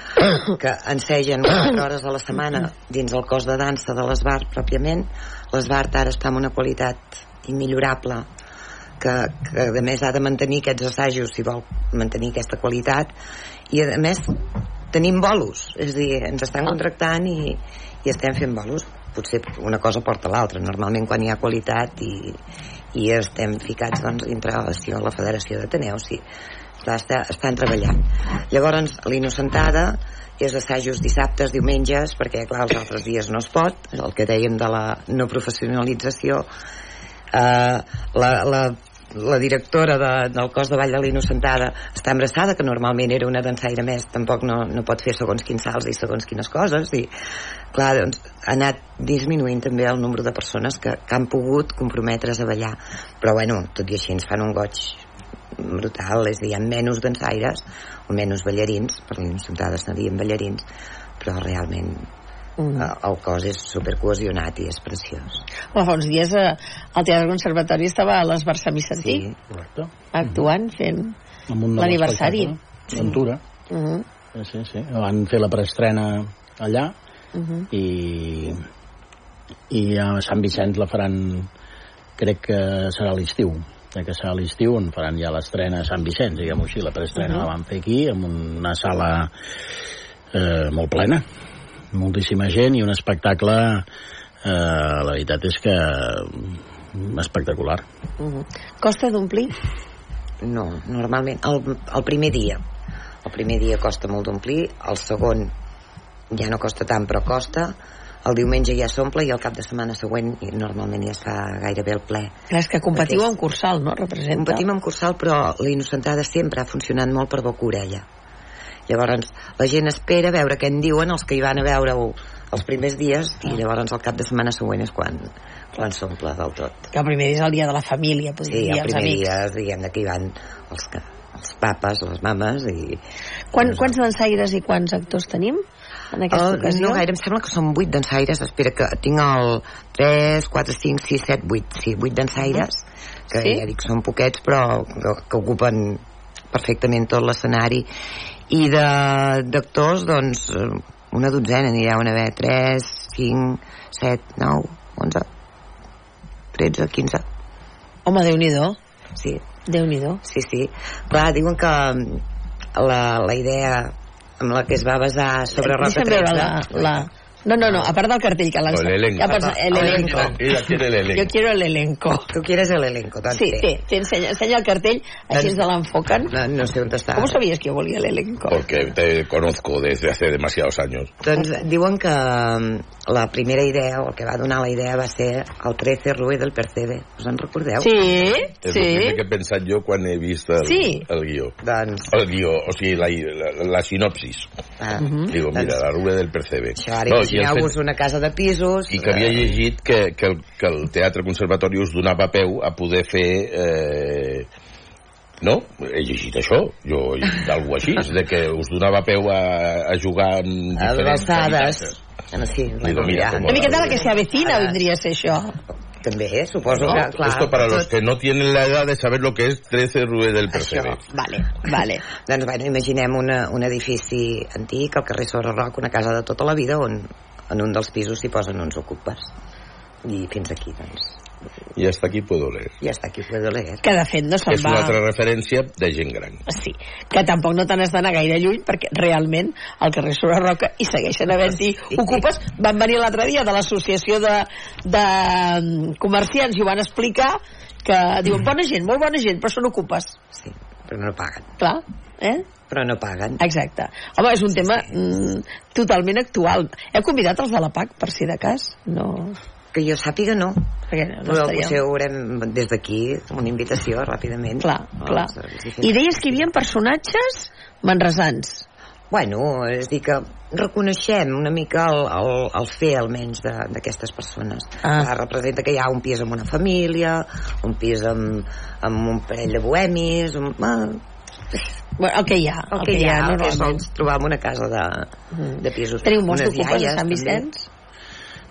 que ensegen 4 hores a la setmana dins el cos de dansa de l'Esbart pròpiament. L'Esbart ara està amb una qualitat immillorable que, que a més ha de mantenir aquests assajos si vol mantenir aquesta qualitat i a més tenim bolos. És a dir, ens estan contractant i, i estem fent bolos. Potser una cosa porta l'altra. Normalment quan hi ha qualitat i, i estem ficats doncs, dintre la, si la Federació d'Ateneus sí, està, està, estan treballant. Llavors l'innocentada és assajos dissabtes, diumenges perquè clar, els altres dies no es pot el que dèiem de la no professionalització eh, la, la, la directora de, del cos de ball de l'Innocentada està embarassada, que normalment era una dansaire més, tampoc no, no pot fer segons quins salts i segons quines coses, i clar, doncs ha anat disminuint també el nombre de persones que, que han pogut comprometre's a ballar, però bueno, tot i així ens fan un goig brutal, és a dir, menys dansaires o menys ballarins, per l'Innocentada serien ballarins, però realment Mm. eh, el cos és supercohesionat i és preciós. Home, fa uns dies eh, al Teatre Conservatori estava a l'Esbar Samicentí Sí, Correcte. actuant, fent... Amb un nou L'aniversari. espectacle, Ventura. Uh -huh, Sí, sí, sí. Van fer la preestrena allà uh -huh. i, i a Sant Vicenç la faran crec que serà l'estiu crec que serà l'estiu on faran ja l'estrena a Sant Vicenç, diguem-ho així, la preestrena Mhm. la van fer aquí, amb una sala eh, molt plena moltíssima gent i un espectacle eh, la veritat és que espectacular Uh -huh. Costa d'omplir? No, normalment el, el primer dia el primer dia costa molt d'omplir el segon ja no costa tant però costa el diumenge ja s'omple i el cap de setmana següent normalment ja està gairebé el ple és que competiu amb Cursal, no? Representa. competim amb Cursal però la Innocentada sempre ha funcionat molt per boca orella llavors la gent espera a veure què en diuen els que hi van a veure-ho els primers dies i llavors el cap de setmana següent és quan, quan s'omple del tot Que el primer dia és el dia de la família, podríem Sí, dir, el els primer amics. dia, diguem, que hi van els, que, els papes, les mames i... Quan, quants dansaires i quants actors tenim en aquesta Oh, ocasió? no gaire, em sembla que són 8 dansaires. Espera, que tinc el 3, 4, 5, 6, 7, 8. Sí, 8 dansaires, que Sí? ja dic, són poquets, però que, que ocupen perfectament tot l'escenari. I d'actors, doncs, eh, una dotzena, n'hi deuen haver 3, 5, 7, 9, 11, 13, 15. Home, Déu-n'hi-do. Sí, Déu-n'hi-do. Sí, sí. Clar, diuen que mm, la, la idea amb la que es va basar sobre Roca Deixa'm veure 13... la, la... No, no, no, a part del cartell que l'han... O el elenco. Ja pots, el elenco. Ella quiere el elenco. Yo quiero el elenco. Tu quieres el elenco, doncs Sí, té. té, té, ensenya, ensenya el cartell, així ens l'enfoquen. No, no sé on està. ¿Cómo sabías que yo volía el elenco? Porque te conozco desde hace demasiados años. Doncs diuen que la primera idea, o el que va donar la idea, va ser el 13 Rue del Percebe. Us en recordeu? Sí, És sí. el primer que he pensat jo quan he vist el, Sí. el guió. Doncs, El guió, o sigui, la, la, la sinopsis. ah, Digo, mira, la rue del Percebe. això, ara i el imagineu-vos fet- una casa de pisos... I que havia eh, llegit que, que, el, que el Teatre Conservatori us donava peu a poder fer... Eh, no? He llegit això, jo he llegit alguna així, <laughs> de que us donava peu a, a jugar en a diferents alçades. Sí, Digo, mira, Una miqueta la que se avecina Ara. vendría a ser això. També, eh, suposo No, que, clar... esto para los que no tienen la edad de saber lo que es 13 Rue del Percebe. Això. Vale, vale. <laughs> Doncs, bueno, imaginem una, un edifici antic, al carrer Sobre Roc, una casa de tota la vida, on en un dels pisos s'hi posen uns ocupes. i fins aquí doncs I hasta aquí puedo leer. i hasta aquí puedo leer Que de fet no se'n És va... una altra referència de gent gran. Sí, que tampoc no te n'has d'anar gaire lluny perquè realment al carrer Sora Roca hi segueixen havent-hi ocupes. Van venir l'altre dia de l'associació de, de mm, comerciants i ho van explicar que diuen bona gent, molt bona gent, però són ocupes. sí, però no paguen Clar, eh? però no paguen Exacte. Home, és un tema mm, totalment actual. Heu convidat els de la PAC, per si de cas? No, que jo sàpiga no perquè no, però estaríem... potser haurem des d'aquí una invitació ràpidament Clar, clar. Hi I deies que hi havia personatges manresans. Bueno, és dir que reconeixem una mica el, el, el fer almenys de- d'aquestes persones Ah. representa que hi ha un pis amb una família un pis amb, amb un parell de bohemis un, ah, Bueno, el que hi ha, el, que hi ha, el que normalment. sols trobar en una casa de, de pisos Teniu molts d'ocupes a Sant també.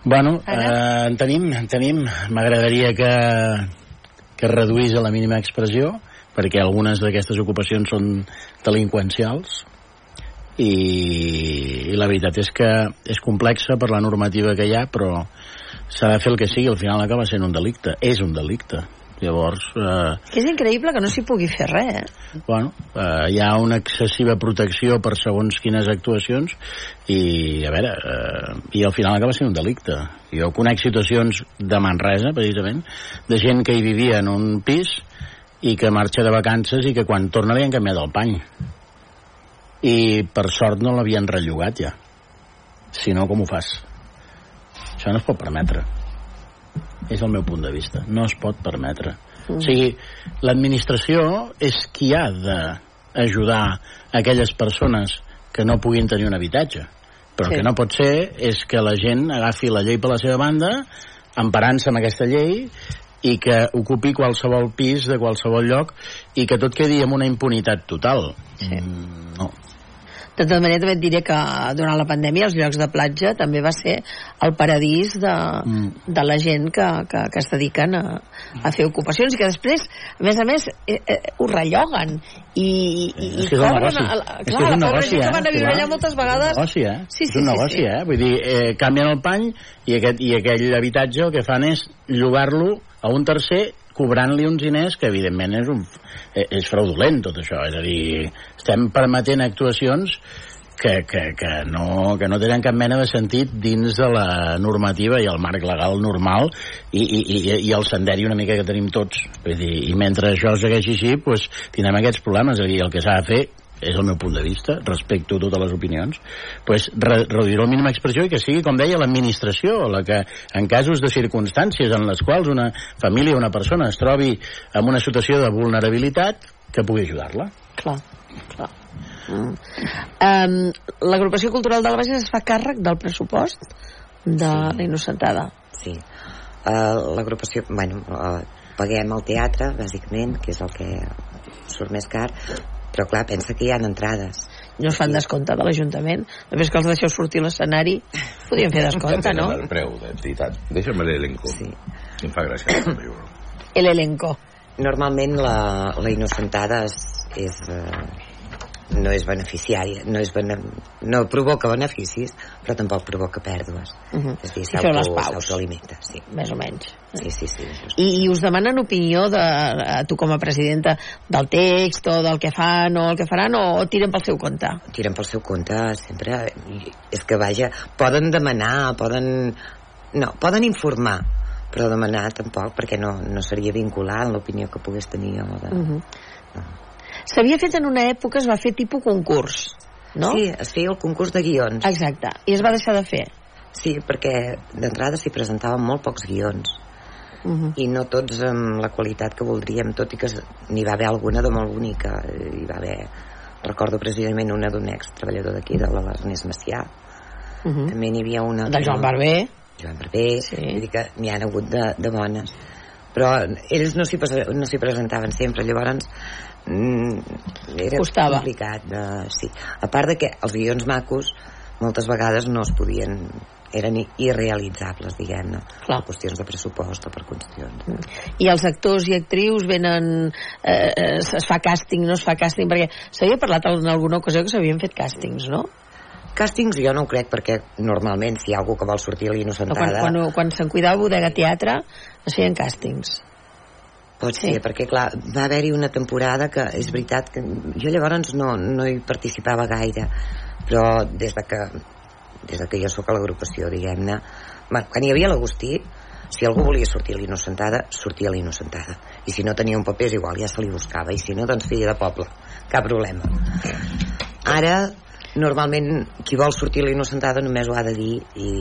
Bueno, Ara? eh, en tenim, en tenim. M'agradaria que, que es reduís a la mínima expressió, perquè algunes d'aquestes ocupacions són delinqüencials, i, i la veritat és que és complexa per la normativa que hi ha, però s'ha de fer el que sigui, al final acaba sent un delicte. És un delicte. Llavors, eh, Que és increïble que no s'hi pugui fer res, eh? bueno, eh, hi ha una excessiva protecció per segons quines actuacions i, a veure, eh, i al final acaba sent un delicte. Jo conec situacions de Manresa, precisament, de gent que hi vivia en un pis i que marxa de vacances i que quan torna li han canviat el pany. I per sort no l'havien rellogat ja. Si no, com ho fas? Això no es pot permetre. És el meu punt de vista. No es pot permetre. Mm. O sigui, l'administració és qui ha d'ajudar aquelles persones que no puguin tenir un habitatge. Però Sí. el que no pot ser és que la gent agafi la llei per la seva banda, emparant-se amb aquesta llei, i que ocupi qualsevol pis de qualsevol lloc i que tot quedi amb una impunitat total. Sí. Mm, no. De tota manera, també et diré que durant la pandèmia els llocs de platja també va ser el paradís de, Mm. de la gent que, que, que es dediquen a, a fer ocupacions i que després, a més a més, eh, eh, ho relloguen i, i, és que és un cobren negoci. a la, és clar, que és un negoci, eh? que van a viure Clar. allà moltes vegades És un negoci, eh? Sí, sí, és un sí, negoci, sí. eh? Vull dir, eh, canvien el pany i, aquest, i aquell habitatge el que fan és llogar-lo a un tercer cobrant-li uns diners que evidentment és, un, eh, és fraudulent tot això. És a dir, estem permetent actuacions que, que, que, no, que no tenen cap mena de sentit dins de la normativa i el marc legal normal i, i, i, i el senderi una mica que tenim tots. Vull dir, i mentre això segueixi així doncs, tindrem aquests problemes. És a dir, el que s'ha de fer és el meu punt de vista, respecto totes les opinions, pues, re reduir el mínima expressió i que sigui, com deia, l'administració, la que en casos de circumstàncies en les quals una família o una persona es trobi en una situació de vulnerabilitat, que pugui ajudar-la. Clar, clar. Mm. Um, L'agrupació cultural de la Bages es fa càrrec del pressupost de la innocentada. Sí. Uh, L'agrupació, bueno, uh, paguem el teatre, bàsicament, que és el que surt més car, però clar, pensa que hi ha entrades. No es fan descompte de l'Ajuntament. Després que els deixeu sortir l'escenari, podríem fer descompte, no? El preu, de veritat. Deixa'm l'elenco. Sí. Em fa gràcia. El elenco. Normalment la, la innocentada és, és eh, no és beneficiària, no, és bene, no provoca beneficis, però tampoc provoca pèrdues. Uh -huh. És a dir, s'autoalimenta, sí. Més o menys. Sí, sí, sí. I, I us demanen opinió de a tu com a presidenta del text o del que fan o el que faran o, o tiren pel seu compte? Tiren pel seu compte sempre. És que, vaja, poden demanar, poden... No, poden informar, però demanar tampoc, perquè no, no seria vincular en l'opinió que pogués tenir o de... Uh -huh. S'havia fet en una època, es va fer tipus concurs, no? Sí, es feia el concurs de guions. Exacte, i es va deixar de fer. Sí, perquè d'entrada s'hi presentaven molt pocs guions Uh -huh. i no tots amb la qualitat que voldríem, tot i que n'hi va haver alguna de molt bonica. Hi va haver, recordo precisament una d'un ex-treballador d'aquí, de l'Ernest Macià. Uh -huh. També n'hi havia una... De Joan Barber. Joan Barber, Sí. vull dir que n'hi ha hagut de, de bones. Però ells no s'hi no presentaven sempre, llavors mm, era Costava. complicat. De, sí. A part de que els guions macos moltes vegades no es podien eren irrealitzables, diguem-ne, per qüestions de pressupost o per qüestions. I els actors i actrius venen... Eh, eh, es fa càsting, no es fa càsting, perquè s'havia parlat en alguna ocasió que s'havien fet càstings, no? càstings jo no ho crec perquè normalment si hi ha algú que vol sortir a No, quan, l'innocentada quan, quan se'n cuidava el Bodega Teatre es feien càstings. Pot sí. ser, perquè clar, va haver-hi una temporada que és veritat que jo llavors no, no hi participava gaire però des de que des de que jo sóc a l'agrupació diguem-ne bueno, quan hi havia l'Agustí si algú volia sortir a l'innocentada sortia a l'innocentada. I si no tenia un paper és igual, ja se li buscava. I si no, doncs feia de poble, cap problema. Ara normalment qui vol sortir a l'innocentada només ho ha de dir i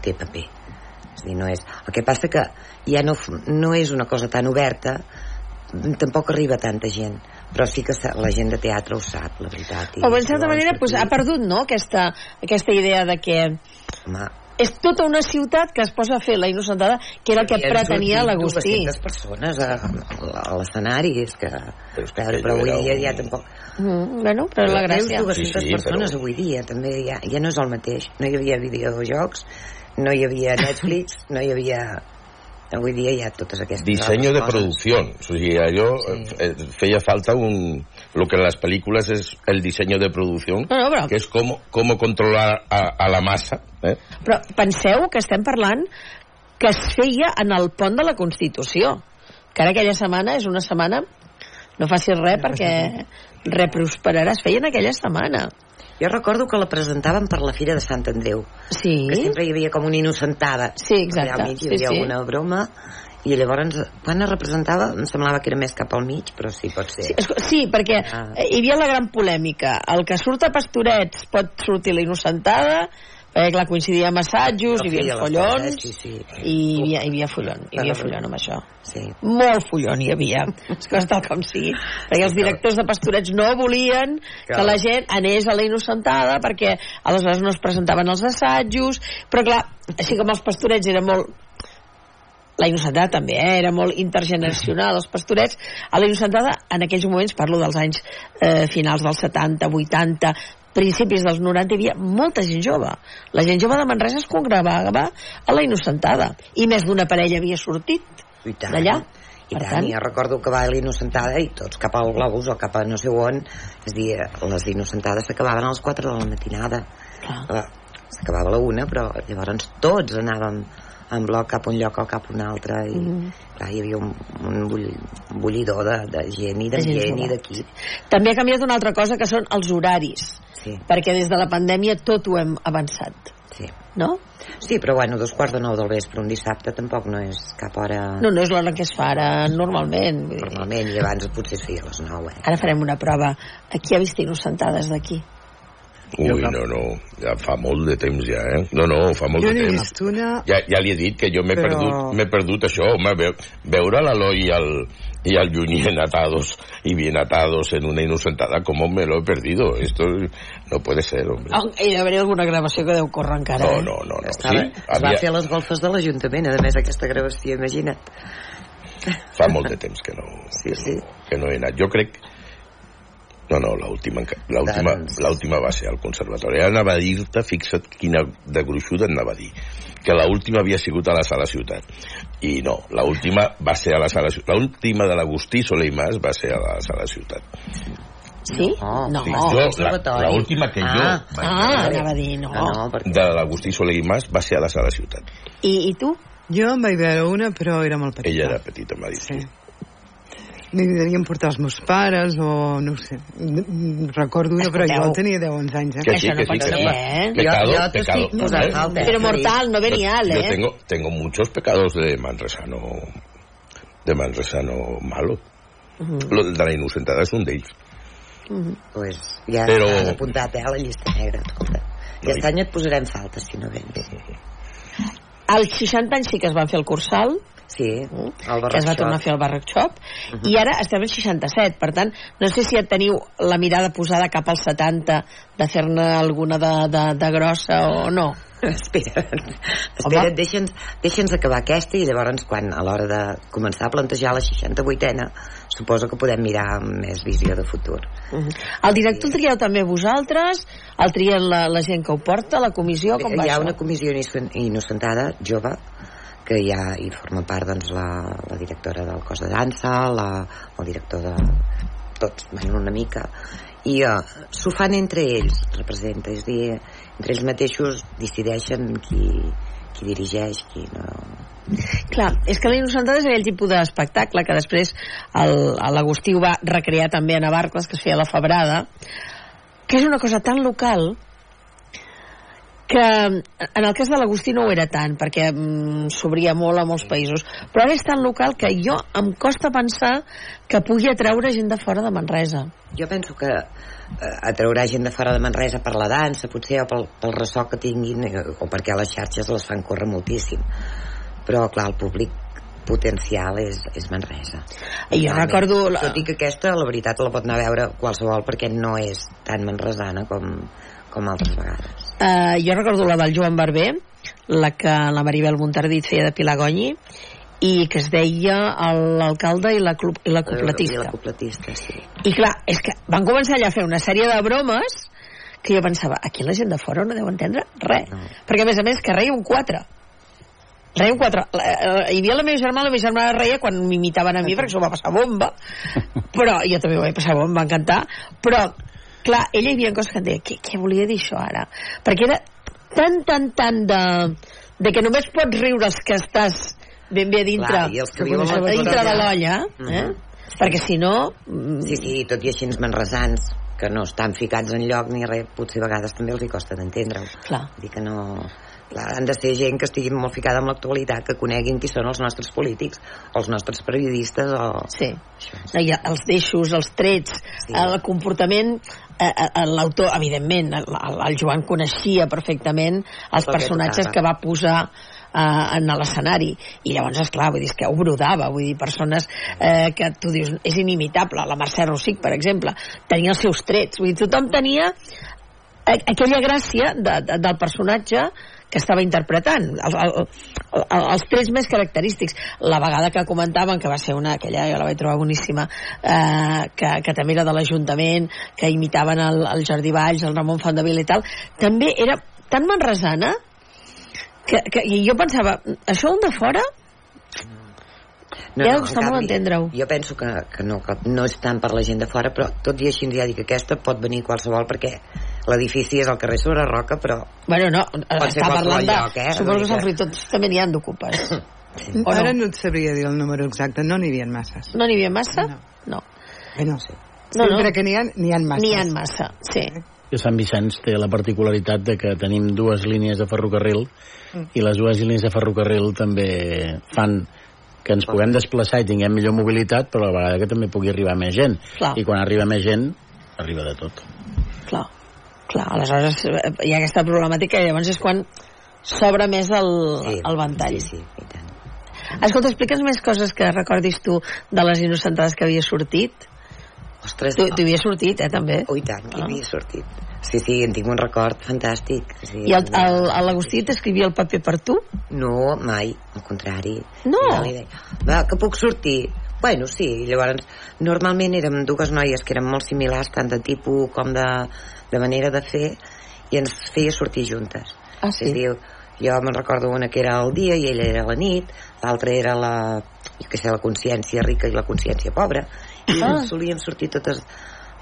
té paper dir, no és... el que passa que ja no, no és una cosa tan oberta tampoc arriba tanta gent però sí que la gent de teatre ho sap la veritat i O, en certa manera, pues, ha perdut, no?, aquesta, aquesta idea de que Home, és tota una ciutat que es posa a fer la innocentada, que era el que pretenia l'Agustí. 200 persones a, a, l'escenari és que, Però és que però, avui dia un- ja tampoc Mm, bueno, però la gràcia... 200 Sí, sí, persones però- avui dia també ja, ja no és el mateix no hi havia videojocs no hi havia Netflix no hi havia avui dia hi ha totes aquestes Diseño altres de coses. producción. O sigui, allò Sí. eh, feia falta un... Lo que en las películas es el diseño de producción, No, no, però- que es cómo, cómo controlar a, a la massa. Eh? Però penseu que estem parlant que es feia en el pont de la Constitució. Que ara aquella setmana és una setmana... No facis res perquè prosperarà. Es feia en aquella setmana. Jo recordo que la presentaven per la Fira de Sant Andreu Sí. que sempre hi havia com una innocentada Sí, exacte. allà al mig hi Sí, havia sí. alguna broma i llavors quan es representava em semblava que era més cap al mig però sí, pot ser Sí, sí, perquè Ah. hi havia la gran polèmica. El que surt a Pastorets pot sortir la innocentada, perquè clar, coincidia amb assajos, No hi havia coses, sí, sí. i hi havia, hi havia follon, hi havia follon amb això. sí. Molt follon hi havia, és que tal com sigui, perquè els directors de Pastorets no volien que la gent anés a la innocentada perquè aleshores no es presentaven els assajos, però clar, així com els Pastorets era molt la Innocentada també, eh? era molt intergeneracional els pastorets, a la Innocentada en aquells moments, parlo dels anys eh, finals dels 70, 80 principis dels 90 hi havia molta gent jove. La gent jove de Manresa es congregava a la Innocentada i més d'una parella havia sortit d'allà. I Per tant, tant- ja recordo que va a l'innocentada i tots cap al globus o cap a no sé on és dir, les innocentades s'acabaven a les 4 de la matinada. Clar, s'acabava a la una però llavors tots anàvem en bloc cap a un lloc o cap a un altre i Mhm. clar, hi havia un, un, bull, un bullidor de, de gent i De gent d'ambient i d'equip també ha canviat una altra cosa que són els horaris sí, perquè des de la pandèmia tot ho hem avançat sí. no? sí, però bueno, dos quarts de nou del vespre un dissabte tampoc no és cap hora No, no és l'hora que es fa ara normalment normalment i abans potser es feia a les 9 eh? ara farem una prova aquí ha vist innocentades d'aquí Ui, no, no, ja fa molt de temps ja, eh? No, no, fa molt Jo de temps. vist una... Ja, ja li he dit que jo m'he Però- perdut, m'he perdut això, home, veu, veure l'Eloi i el, y al Junien atados y bien atados en una inocentada, ¿cómo me lo he perdido? Esto no puede ser, hombre. Oh, hi ha d'haver alguna gravació que deu córrer encara, No, eh? no, no, no. Estava, Sí, es va havia, fer a les golfes de l'Ajuntament, a més aquesta gravació, imagina't. fa molt de temps que no, Sí, sí. que no he anat. Jo crec... No, no, l'última l'última Doncs- l'última va ser al conservatori. Ara anava a dir-te, fixa't quina de gruixuda anava a dir, que l'última havia sigut a la Sala Ciutat. I no, l'última va ser a la Sala Ciutat. L'última de l'Agustí Soler i Mas va ser a la Sala Ciutat. Sí? No, no. Sí, jo, la, conservatori. la última que jo Ah, vaig Ah, anava a dir, no. No, no, perquè... de l'Agustí Soler i Mas va ser a la Sala Ciutat. I, I tu? Jo en vaig veure una, però era molt petita. Ella era petita, m'ha dit. Sí. Ni devien portar els meus pares o no ho sé. Recordo una, però jo tenia 10 o 11 anys. Eh? Que sí, Això no que sí, pot que ser, sí. eh? Pecado, Jo- pecado. ¿eh? falta. Però mortal, no venial, Yo eh? tengo, tengo muchos pecados de manresano, de manresano malo. Lo de la inocentada és un d'ells. Pues ja Però- Però... has apuntat, eh, a la llista negra, escolta. Aquest any et posarem falta, si no vens. Als 60 anys sí que es van fer el Cursal, Sí, el que es va tornar a fer el Barrack Shop, i ara estem al 67, per tant, no sé si ja teniu la mirada posada cap als 70 de fer-ne alguna de, de, de grossa o no. <laughs> Espera't, espera't, deixa'ns deixa acabar aquesta i llavors quan a l'hora de començar a plantejar la 68ena suposo que podem mirar amb més visió de futur. El director el trieu també vosaltres, el trien la, la gent que ho porta, la comissió, com va Hi ha això? una comissió innocen- innocentada jove que ja hi forma part doncs, la, la directora del cos de dansa, la, el director de tots, bueno, una mica. I uh, s'ho fan entre ells representa, és dir, entre ells mateixos decideixen qui, qui dirigeix qui no. Clar, és que la Innocentada és aquell tipus d'espectacle que després l'Agustí va recrear també a Navarcles, que es feia la Febrada, que és una cosa tan local que en el cas de l'Agustí no ho era tant, perquè mm, s'obria molt a molts països, però ara és tan local que jo em costa pensar que pugui atraure gent de fora de Manresa. jo penso que eh, atraurà gent de fora de Manresa per la dansa potser o pel, pel ressò que tinguin eh, o perquè les xarxes les fan córrer moltíssim. Però clar, el públic potencial és, és Manresa. I jo recordo la- tot i que aquesta la veritat la pot anar a veure qualsevol perquè no és tan manresana com, com altres vegades Uh, jo recordo la del Joan Barber, la que la Maribel Montardit feia de Pilar Gonyi, i que es deia l'alcalde i la, club, i la i cupletista. la cupletista sí. I clar, és que van començar allà a fer una sèrie de bromes que jo pensava, aquí la gent de fora no deu entendre res. No. Perquè a més a més que reia un 4. Reia un 4. La- eh, Hi havia la meva germana, la meva germana reia quan m'imitaven a mi perquè s'ho va passar bomba. <laughs> Però jo també ho vaig passar bomba, em va encantar. Però, clar, ella hi havia coses que em deia, què, què volia dir això ara? Perquè era tan, tan, tan de, de que només pots riure els que estàs ben bé a dintre, Clar, i els que viuen a dintre de l'olla, eh? Mhm. Perquè si no... mm, Sí, sí, tot i així els manresans que no estan ficats en lloc ni res, potser a vegades també els hi costa d'entendre-ho. Clar. Vull dir que no... Clar, han de ser gent que estigui molt ficada amb l'actualitat, que coneguin qui són els nostres polítics, els nostres periodistes o... Sí. No, hi ha els deixos, els trets, Sí. el comportament, eh, eh, l'autor, evidentment, el, el Joan coneixia perfectament els personatges que va posar eh, en l'escenari. I llavors, esclar, vull dir, és que ho brodava vull dir, persones eh, que tu dius és inimitable, la Mercè Rossic, per exemple tenia els seus trets, vull dir, tothom tenia aquella gràcia de, de, del personatge que estava interpretant el, el, el, els trets més característics la vegada que comentaven que va ser una aquella jo la vaig trobar boníssima eh, que, que també era de l'Ajuntament que imitaven el, el Jordi Valls el Ramon Fondavila i tal també era tan manresana que, que i jo pensava això un de fora No, Ja no, costa molt entendre-ho. Jo penso que, que, no, que no és tant per la gent de fora, però tot i així ja dic que aquesta pot venir qualsevol perquè l'edifici és al carrer sobre Roca, però bueno, no, ser està qualsevol parlant de lloc, eh? suposo que Sant Fruitós també n'hi ha d'ocupes <laughs> Sí. O no? Ara no et sabria dir el número exacte, no n'hi havia masses. no n'hi havia massa? No. no. Bé, no sé. No, no. Sempre que n'hi ha, n'hi ha masses. N'hi ha massa, sí. que Sant Vicenç té la particularitat de que tenim dues línies de ferrocarril i les dues línies de ferrocarril també fan que ens puguem desplaçar i tinguem millor mobilitat, però a la vegada que també pugui arribar més gent. Clar. I quan arriba més gent, arriba de tot. Clar, clar, aleshores eh, hi ha aquesta problemàtica i llavors és quan s'obre més el, sí, el ventall. Sí, sí, i tant. Escolta, explica'ns més coses que recordis tu de les innocentades que havia sortit. Ostres, Tu, tu havia sortit, eh, també. Oh, i tant, que Ah. havia sortit. Sí, sí, en tinc un record fantàstic. Sí, I l'Agustí t'escrivia el paper per tu? No, mai, al contrari. No? Deia, va, que puc sortir? Bueno, sí, llavors normalment érem dues noies que eren molt similars, tant de tipus com de, de manera de fer, i ens feia sortir juntes. Ah, sí? És dir, jo me'n recordo una que era el dia i ella era la nit, l'altra era la, jo què sé, la consciència rica i la consciència pobra, i Ah. ens solíem sortir totes,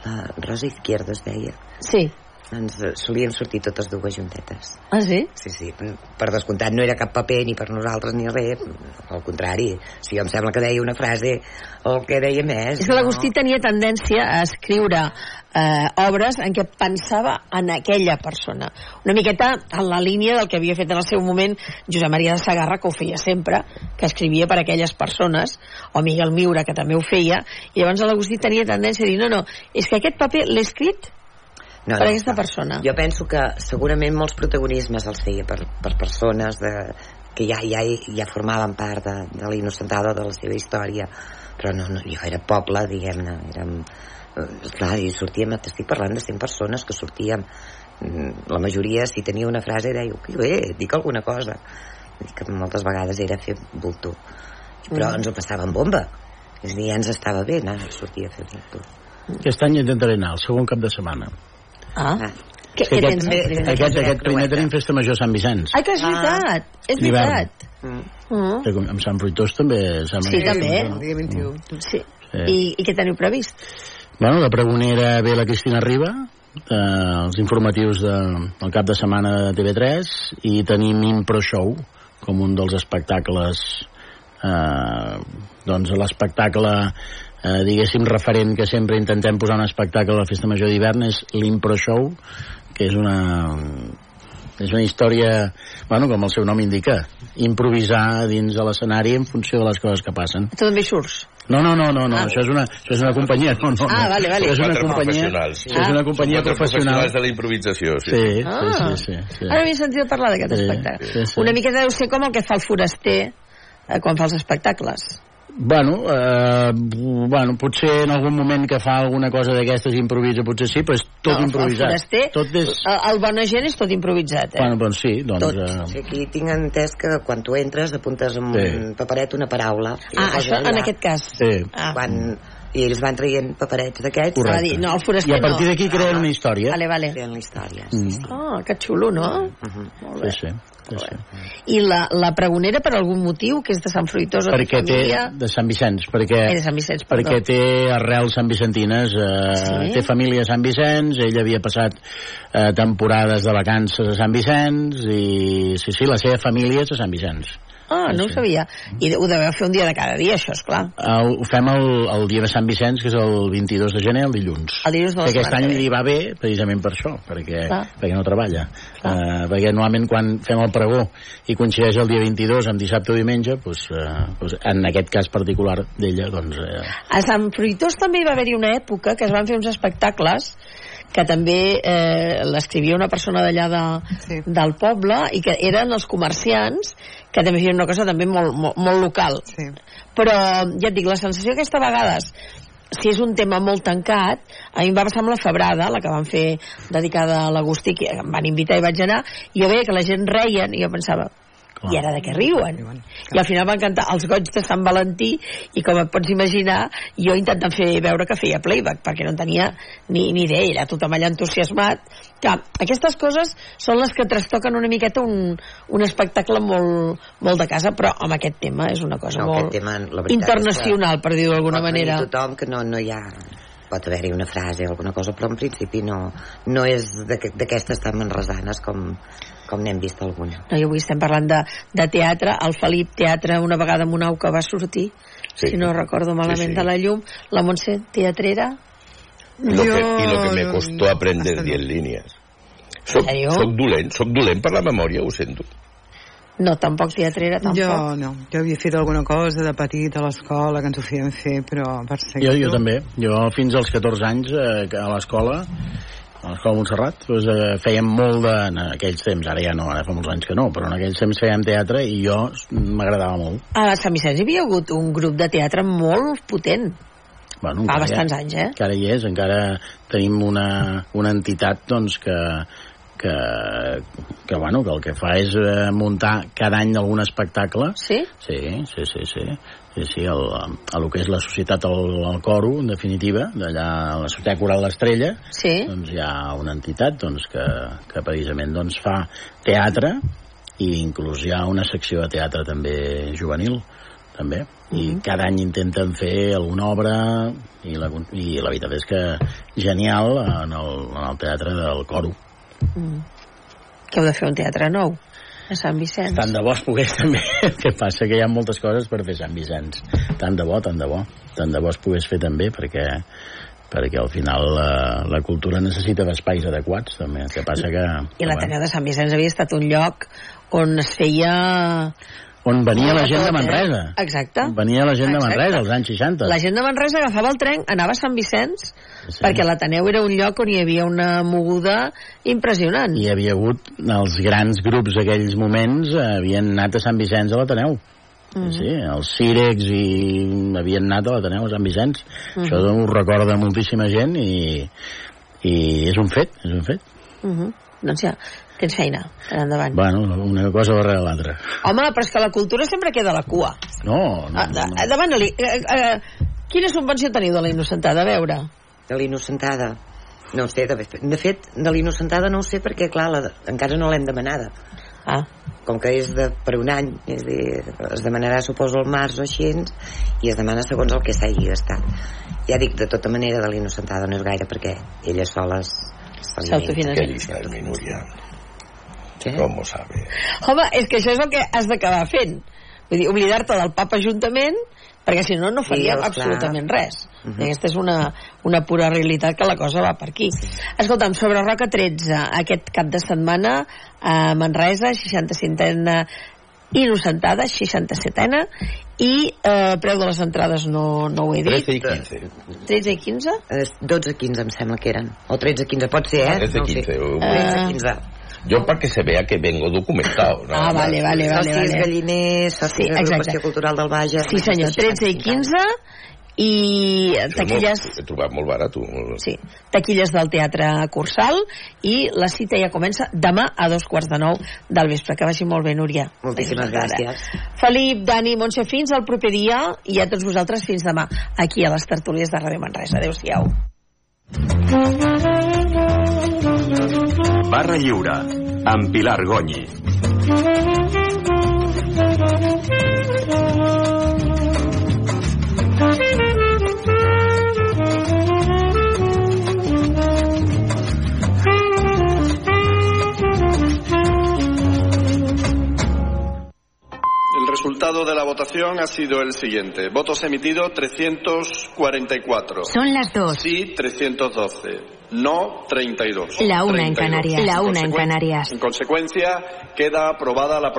la Rosa Izquierda es deia, Sí. Ens eh, solíem sortir totes dues juntetes. Ah, sí? Sí, sí, per descomptat no era cap paper ni per nosaltres ni res, al contrari, si jo em sembla que deia una frase el que deia més. És que l'Agustí tenia tendència a escriure eh, obres en què pensava en aquella persona. Una miqueta en la línia del que havia fet en el seu moment Josep Maria de Sagarra, que ho feia sempre, que escrivia per a aquelles persones, o Miguel Miura, que també ho feia, i llavors l'Agustí tenia tendència a dir, no, no, és que aquest paper l'he escrit no, per aquesta persona. Jo penso que segurament molts protagonismes els feia per, per persones de, que ja, ja, ja formaven part de, de la innocentada de la seva història, però no, no jo era poble, diguem-ne, érem... eh, Clar, i sortíem, t'estic parlant de 100 persones que sortíem, mm, la majoria, si tenia una frase, deia, que bé, dic alguna cosa. Que moltes vegades era fer bulto. Però Mm. ens ho passàvem bomba. És a dir, ja ens estava bé anar a sortir a fer bulto. Aquest any intentaré anar, el segon cap de setmana. Ah, Ah. què, És que què aquest, tens? primer? aquest, aquest primer tenim festa major a Sant Vicenç. Ai, que és Ah. veritat, és D'hivern. veritat. Mm. Mm. Que Amb Sant Fruitós també... sembla Sí, que- també. El dia 21. Sí. Sí. I, I què teniu previst? Bueno, de pregonera ve la Cristina Riba, eh, els informatius de, del cap de setmana de TV3 i tenim Impro Show com un dels espectacles eh, doncs l'espectacle eh, diguéssim referent que sempre intentem posar un espectacle a la Festa Major d'hivern és l'Impro Show que és una és una història, bueno, com el seu nom indica, improvisar dins de l'escenari en funció de les coses que passen. Tu també surts? No, no, no, no, no. Ah. això, és una, això és una companyia. No, no, Ah, vale, vale. Això és una Quatre companyia, això és una companyia Són quatre professional. professionals de la improvisació, sí. Sí, Ah. sí, sí, sí, sí. Ara havia sentit parlar d'aquest Sí, espectacle. sí, sí. Una miqueta deu ser com el que fa el foraster eh, quan fa els espectacles. Bueno, eh, bueno, potser en algun moment que fa alguna cosa d'aquestes improvisa, potser sí, però és tot no, improvisat. El foraster, Tot és... el, el bona gent és tot improvisat, eh? Bueno, doncs sí, doncs... Tot. Eh, Sí, aquí tinc entès que quan tu entres apuntes amb Sí. un paperet una paraula. ah, això en aquest cas. sí. Ah. Quan, I ells van traient paperets d'aquests. Correcte. Va dir, no, el foraster I a partir no. d'aquí creen una història. Vale, vale. Creen la història. Mm. Oh, que xulo, no? Mhm. Molt Sí, bé. sí. sí, sí. I la, la pregonera, per algun motiu, que és de Sant Fruitós o de Perquè té... família... De Sant Vicenç, perquè... Eh, de Sant Vicenç, perdó. perquè té arrels sant vicentines eh, Sí? té família a Sant Vicenç ell havia passat eh, temporades de vacances a Sant Vicenç i sí, sí, la seva família és a Sant Vicenç Ah, no ho Sí. sabia. I ho deveu fer un dia de cada dia, això, és clar. el, ho fem el, el dia de Sant Vicenç que és el 22 de gener, el dilluns El dilluns de aquest any li va bé precisament per això perquè, Clar. perquè no treballa uh, perquè normalment quan fem el pregó i coincideix el dia 22 amb dissabte o diumenge doncs, uh, doncs en aquest cas particular d'ella doncs, eh, A Sant Fruitós també hi va haver-hi una època que es van fer uns espectacles que també eh, l'escrivia una persona d'allà de, Sí. del poble i que eren els comerciants que també feien una cosa també molt, molt, molt local Sí. però ja et dic, la sensació aquesta a vegades si és un tema molt tancat a mi em va passar amb la Febrada, la que van fer dedicada a l'Agustí, que em van invitar i vaig anar, i jo veia que la gent reien i jo pensava, i ara de què riuen? Riuen. I al final van cantar els goig de Sant Valentí i com et pots imaginar jo intentant fer veure que feia playback perquè no en tenia ni, ni idea, era tothom allà entusiasmat que aquestes coses són les que trastoquen una miqueta un, un espectacle molt, molt de casa però amb aquest tema és una cosa No, molt tema, internacional per dir-ho d'alguna manera tothom que no, no hi ha pot haver-hi una frase o alguna cosa però en principi no, no és d'aqu- d'aquestes tan manresanes com, com n'hem vist alguna no, i avui estem parlant de, de teatre el Felip Teatre una vegada amb un au que va sortir Sí. si no recordo malament Sí, sí. de la llum la Montse teatrera Lo que, Jo y lo que me costó aprender hasta 10 no. líneas. Soc, soc dolent, soc dolent per la memòria, ho sento. no, tampoc teatrera tampoc Jo no, jo havia fet alguna cosa de petit a l'escola que ens ho feien fer, però per jo, seguir jo també jo fins als 14 anys eh, a l'escola a l'escola Montserrat doncs, eh, fèiem molt de, en aquells temps, ara ja no, ara fa molts anys que no, però en aquells temps fèiem teatre i jo m'agradava molt. A Sant Vicenç hi havia hagut un grup de teatre molt potent. Bueno, Fa bastants anys, eh? encara hi és, encara tenim una, una entitat doncs, que, que, que, bueno, que el que fa és eh, muntar cada any algun espectacle Sí? Sí, sí, sí, sí. Sí, sí, el, el que és la societat al, al coro, en definitiva, d'allà la Societat Coral l'Estrella, Sí? doncs hi ha una entitat doncs, que, que precisament doncs, fa teatre i inclús hi ha una secció de teatre també juvenil també, i cada any intenten fer alguna obra i la, i la veritat és que genial en el, en el teatre del coro Que heu de fer un teatre nou a Sant Vicenç. tant de bo es pogués <laughs> també. Que passa? Que hi ha moltes coses per fer Sant Vicenç. Tant de bo, tant de bo. Tant de bo es pogués fer també perquè perquè al final la, la cultura necessita d'espais adequats també, el que passa que I l'Ateneu de Sant Vicenç havia estat un lloc on es feia... on venia la de gent de? Manresa Exacte. venia la gent de Exacte. Manresa als anys 60 La gent de Manresa agafava el tren, anava a Sant Vicenç, Sí. perquè l'Ateneu era un lloc on hi havia una moguda impressionant. hi havia hagut els grans grups d'aquells moments eh, havien anat a Sant Vicenç a l'Ateneu Mhm. Sí, els Círex i havien anat a l'Ateneu a Sant Vicenç. Mhm. Això ho recorda moltíssima gent i, i és un fet, és un fet. Uh -huh. Doncs ja, tens feina, endavant. Bueno, una cosa darrere l'altra. Home, però és que la cultura sempre queda a la cua. No, no, Ah, no, da- no. Demana-li, eh, eh, quina subvenció teniu de la Innocentada? A veure. de l'innocentada no ho sé, de, de fet de l'innocentada no ho sé perquè clar, la, encara no l'hem demanada Ah. com que és de, per un any és dir, es demanarà suposo al març o així i es demana segons el que s'hagi gastat ja dic, de tota manera de l'inocentada no és gaire perquè ella sola es- s'alimenta. Què dices, mi Núria? Què? Com ho sabe? Home, és que això és el que has d'acabar fent. Vull dir, oblidar-te del pap ajuntament, perquè si no, no faríem Sí, absolutament res. Mhm. I aquesta és una, una pura realitat que la cosa va per aquí. Escolta'm, sobre Roca 13, aquest cap de setmana a Manresa, 65a Innocentada, 67a, i eh, preu de les entrades no, no ho he dit. 13 i 15. 13 i 15? Eh, 12 15 em sembla que eren o 13 15, pot ser, eh? 13 No ho sé. 15. ho- 13 15 Yo para que se vea que vengo documentado. nada Ah, vale, vale, vale. Socis vale. galliners, socis Sí, d'agrupació cultural del Bages Sí, senyor, 13 i 15, i taquilles... He trobat molt barat. Sí, taquilles del Teatre Cursal i la cita ja comença demà a dos quarts de nou del vespre. Que vagi molt bé, Núria. Moltíssimes gràcies. Felip, Dani, Montse, fins al proper dia i a tots vosaltres fins demà aquí a les tertúlies de Ràdio Manresa. Adéu-siau. Barra Lliure, amb Pilar Gonyi. El resultado de la votación ha sido el siguiente. Votos emitidos 344. Son las dos. Sí, 312. No, 32. La una en 32. Canarias. La una en Canarias. En consecuencia, queda aprobada la propuesta.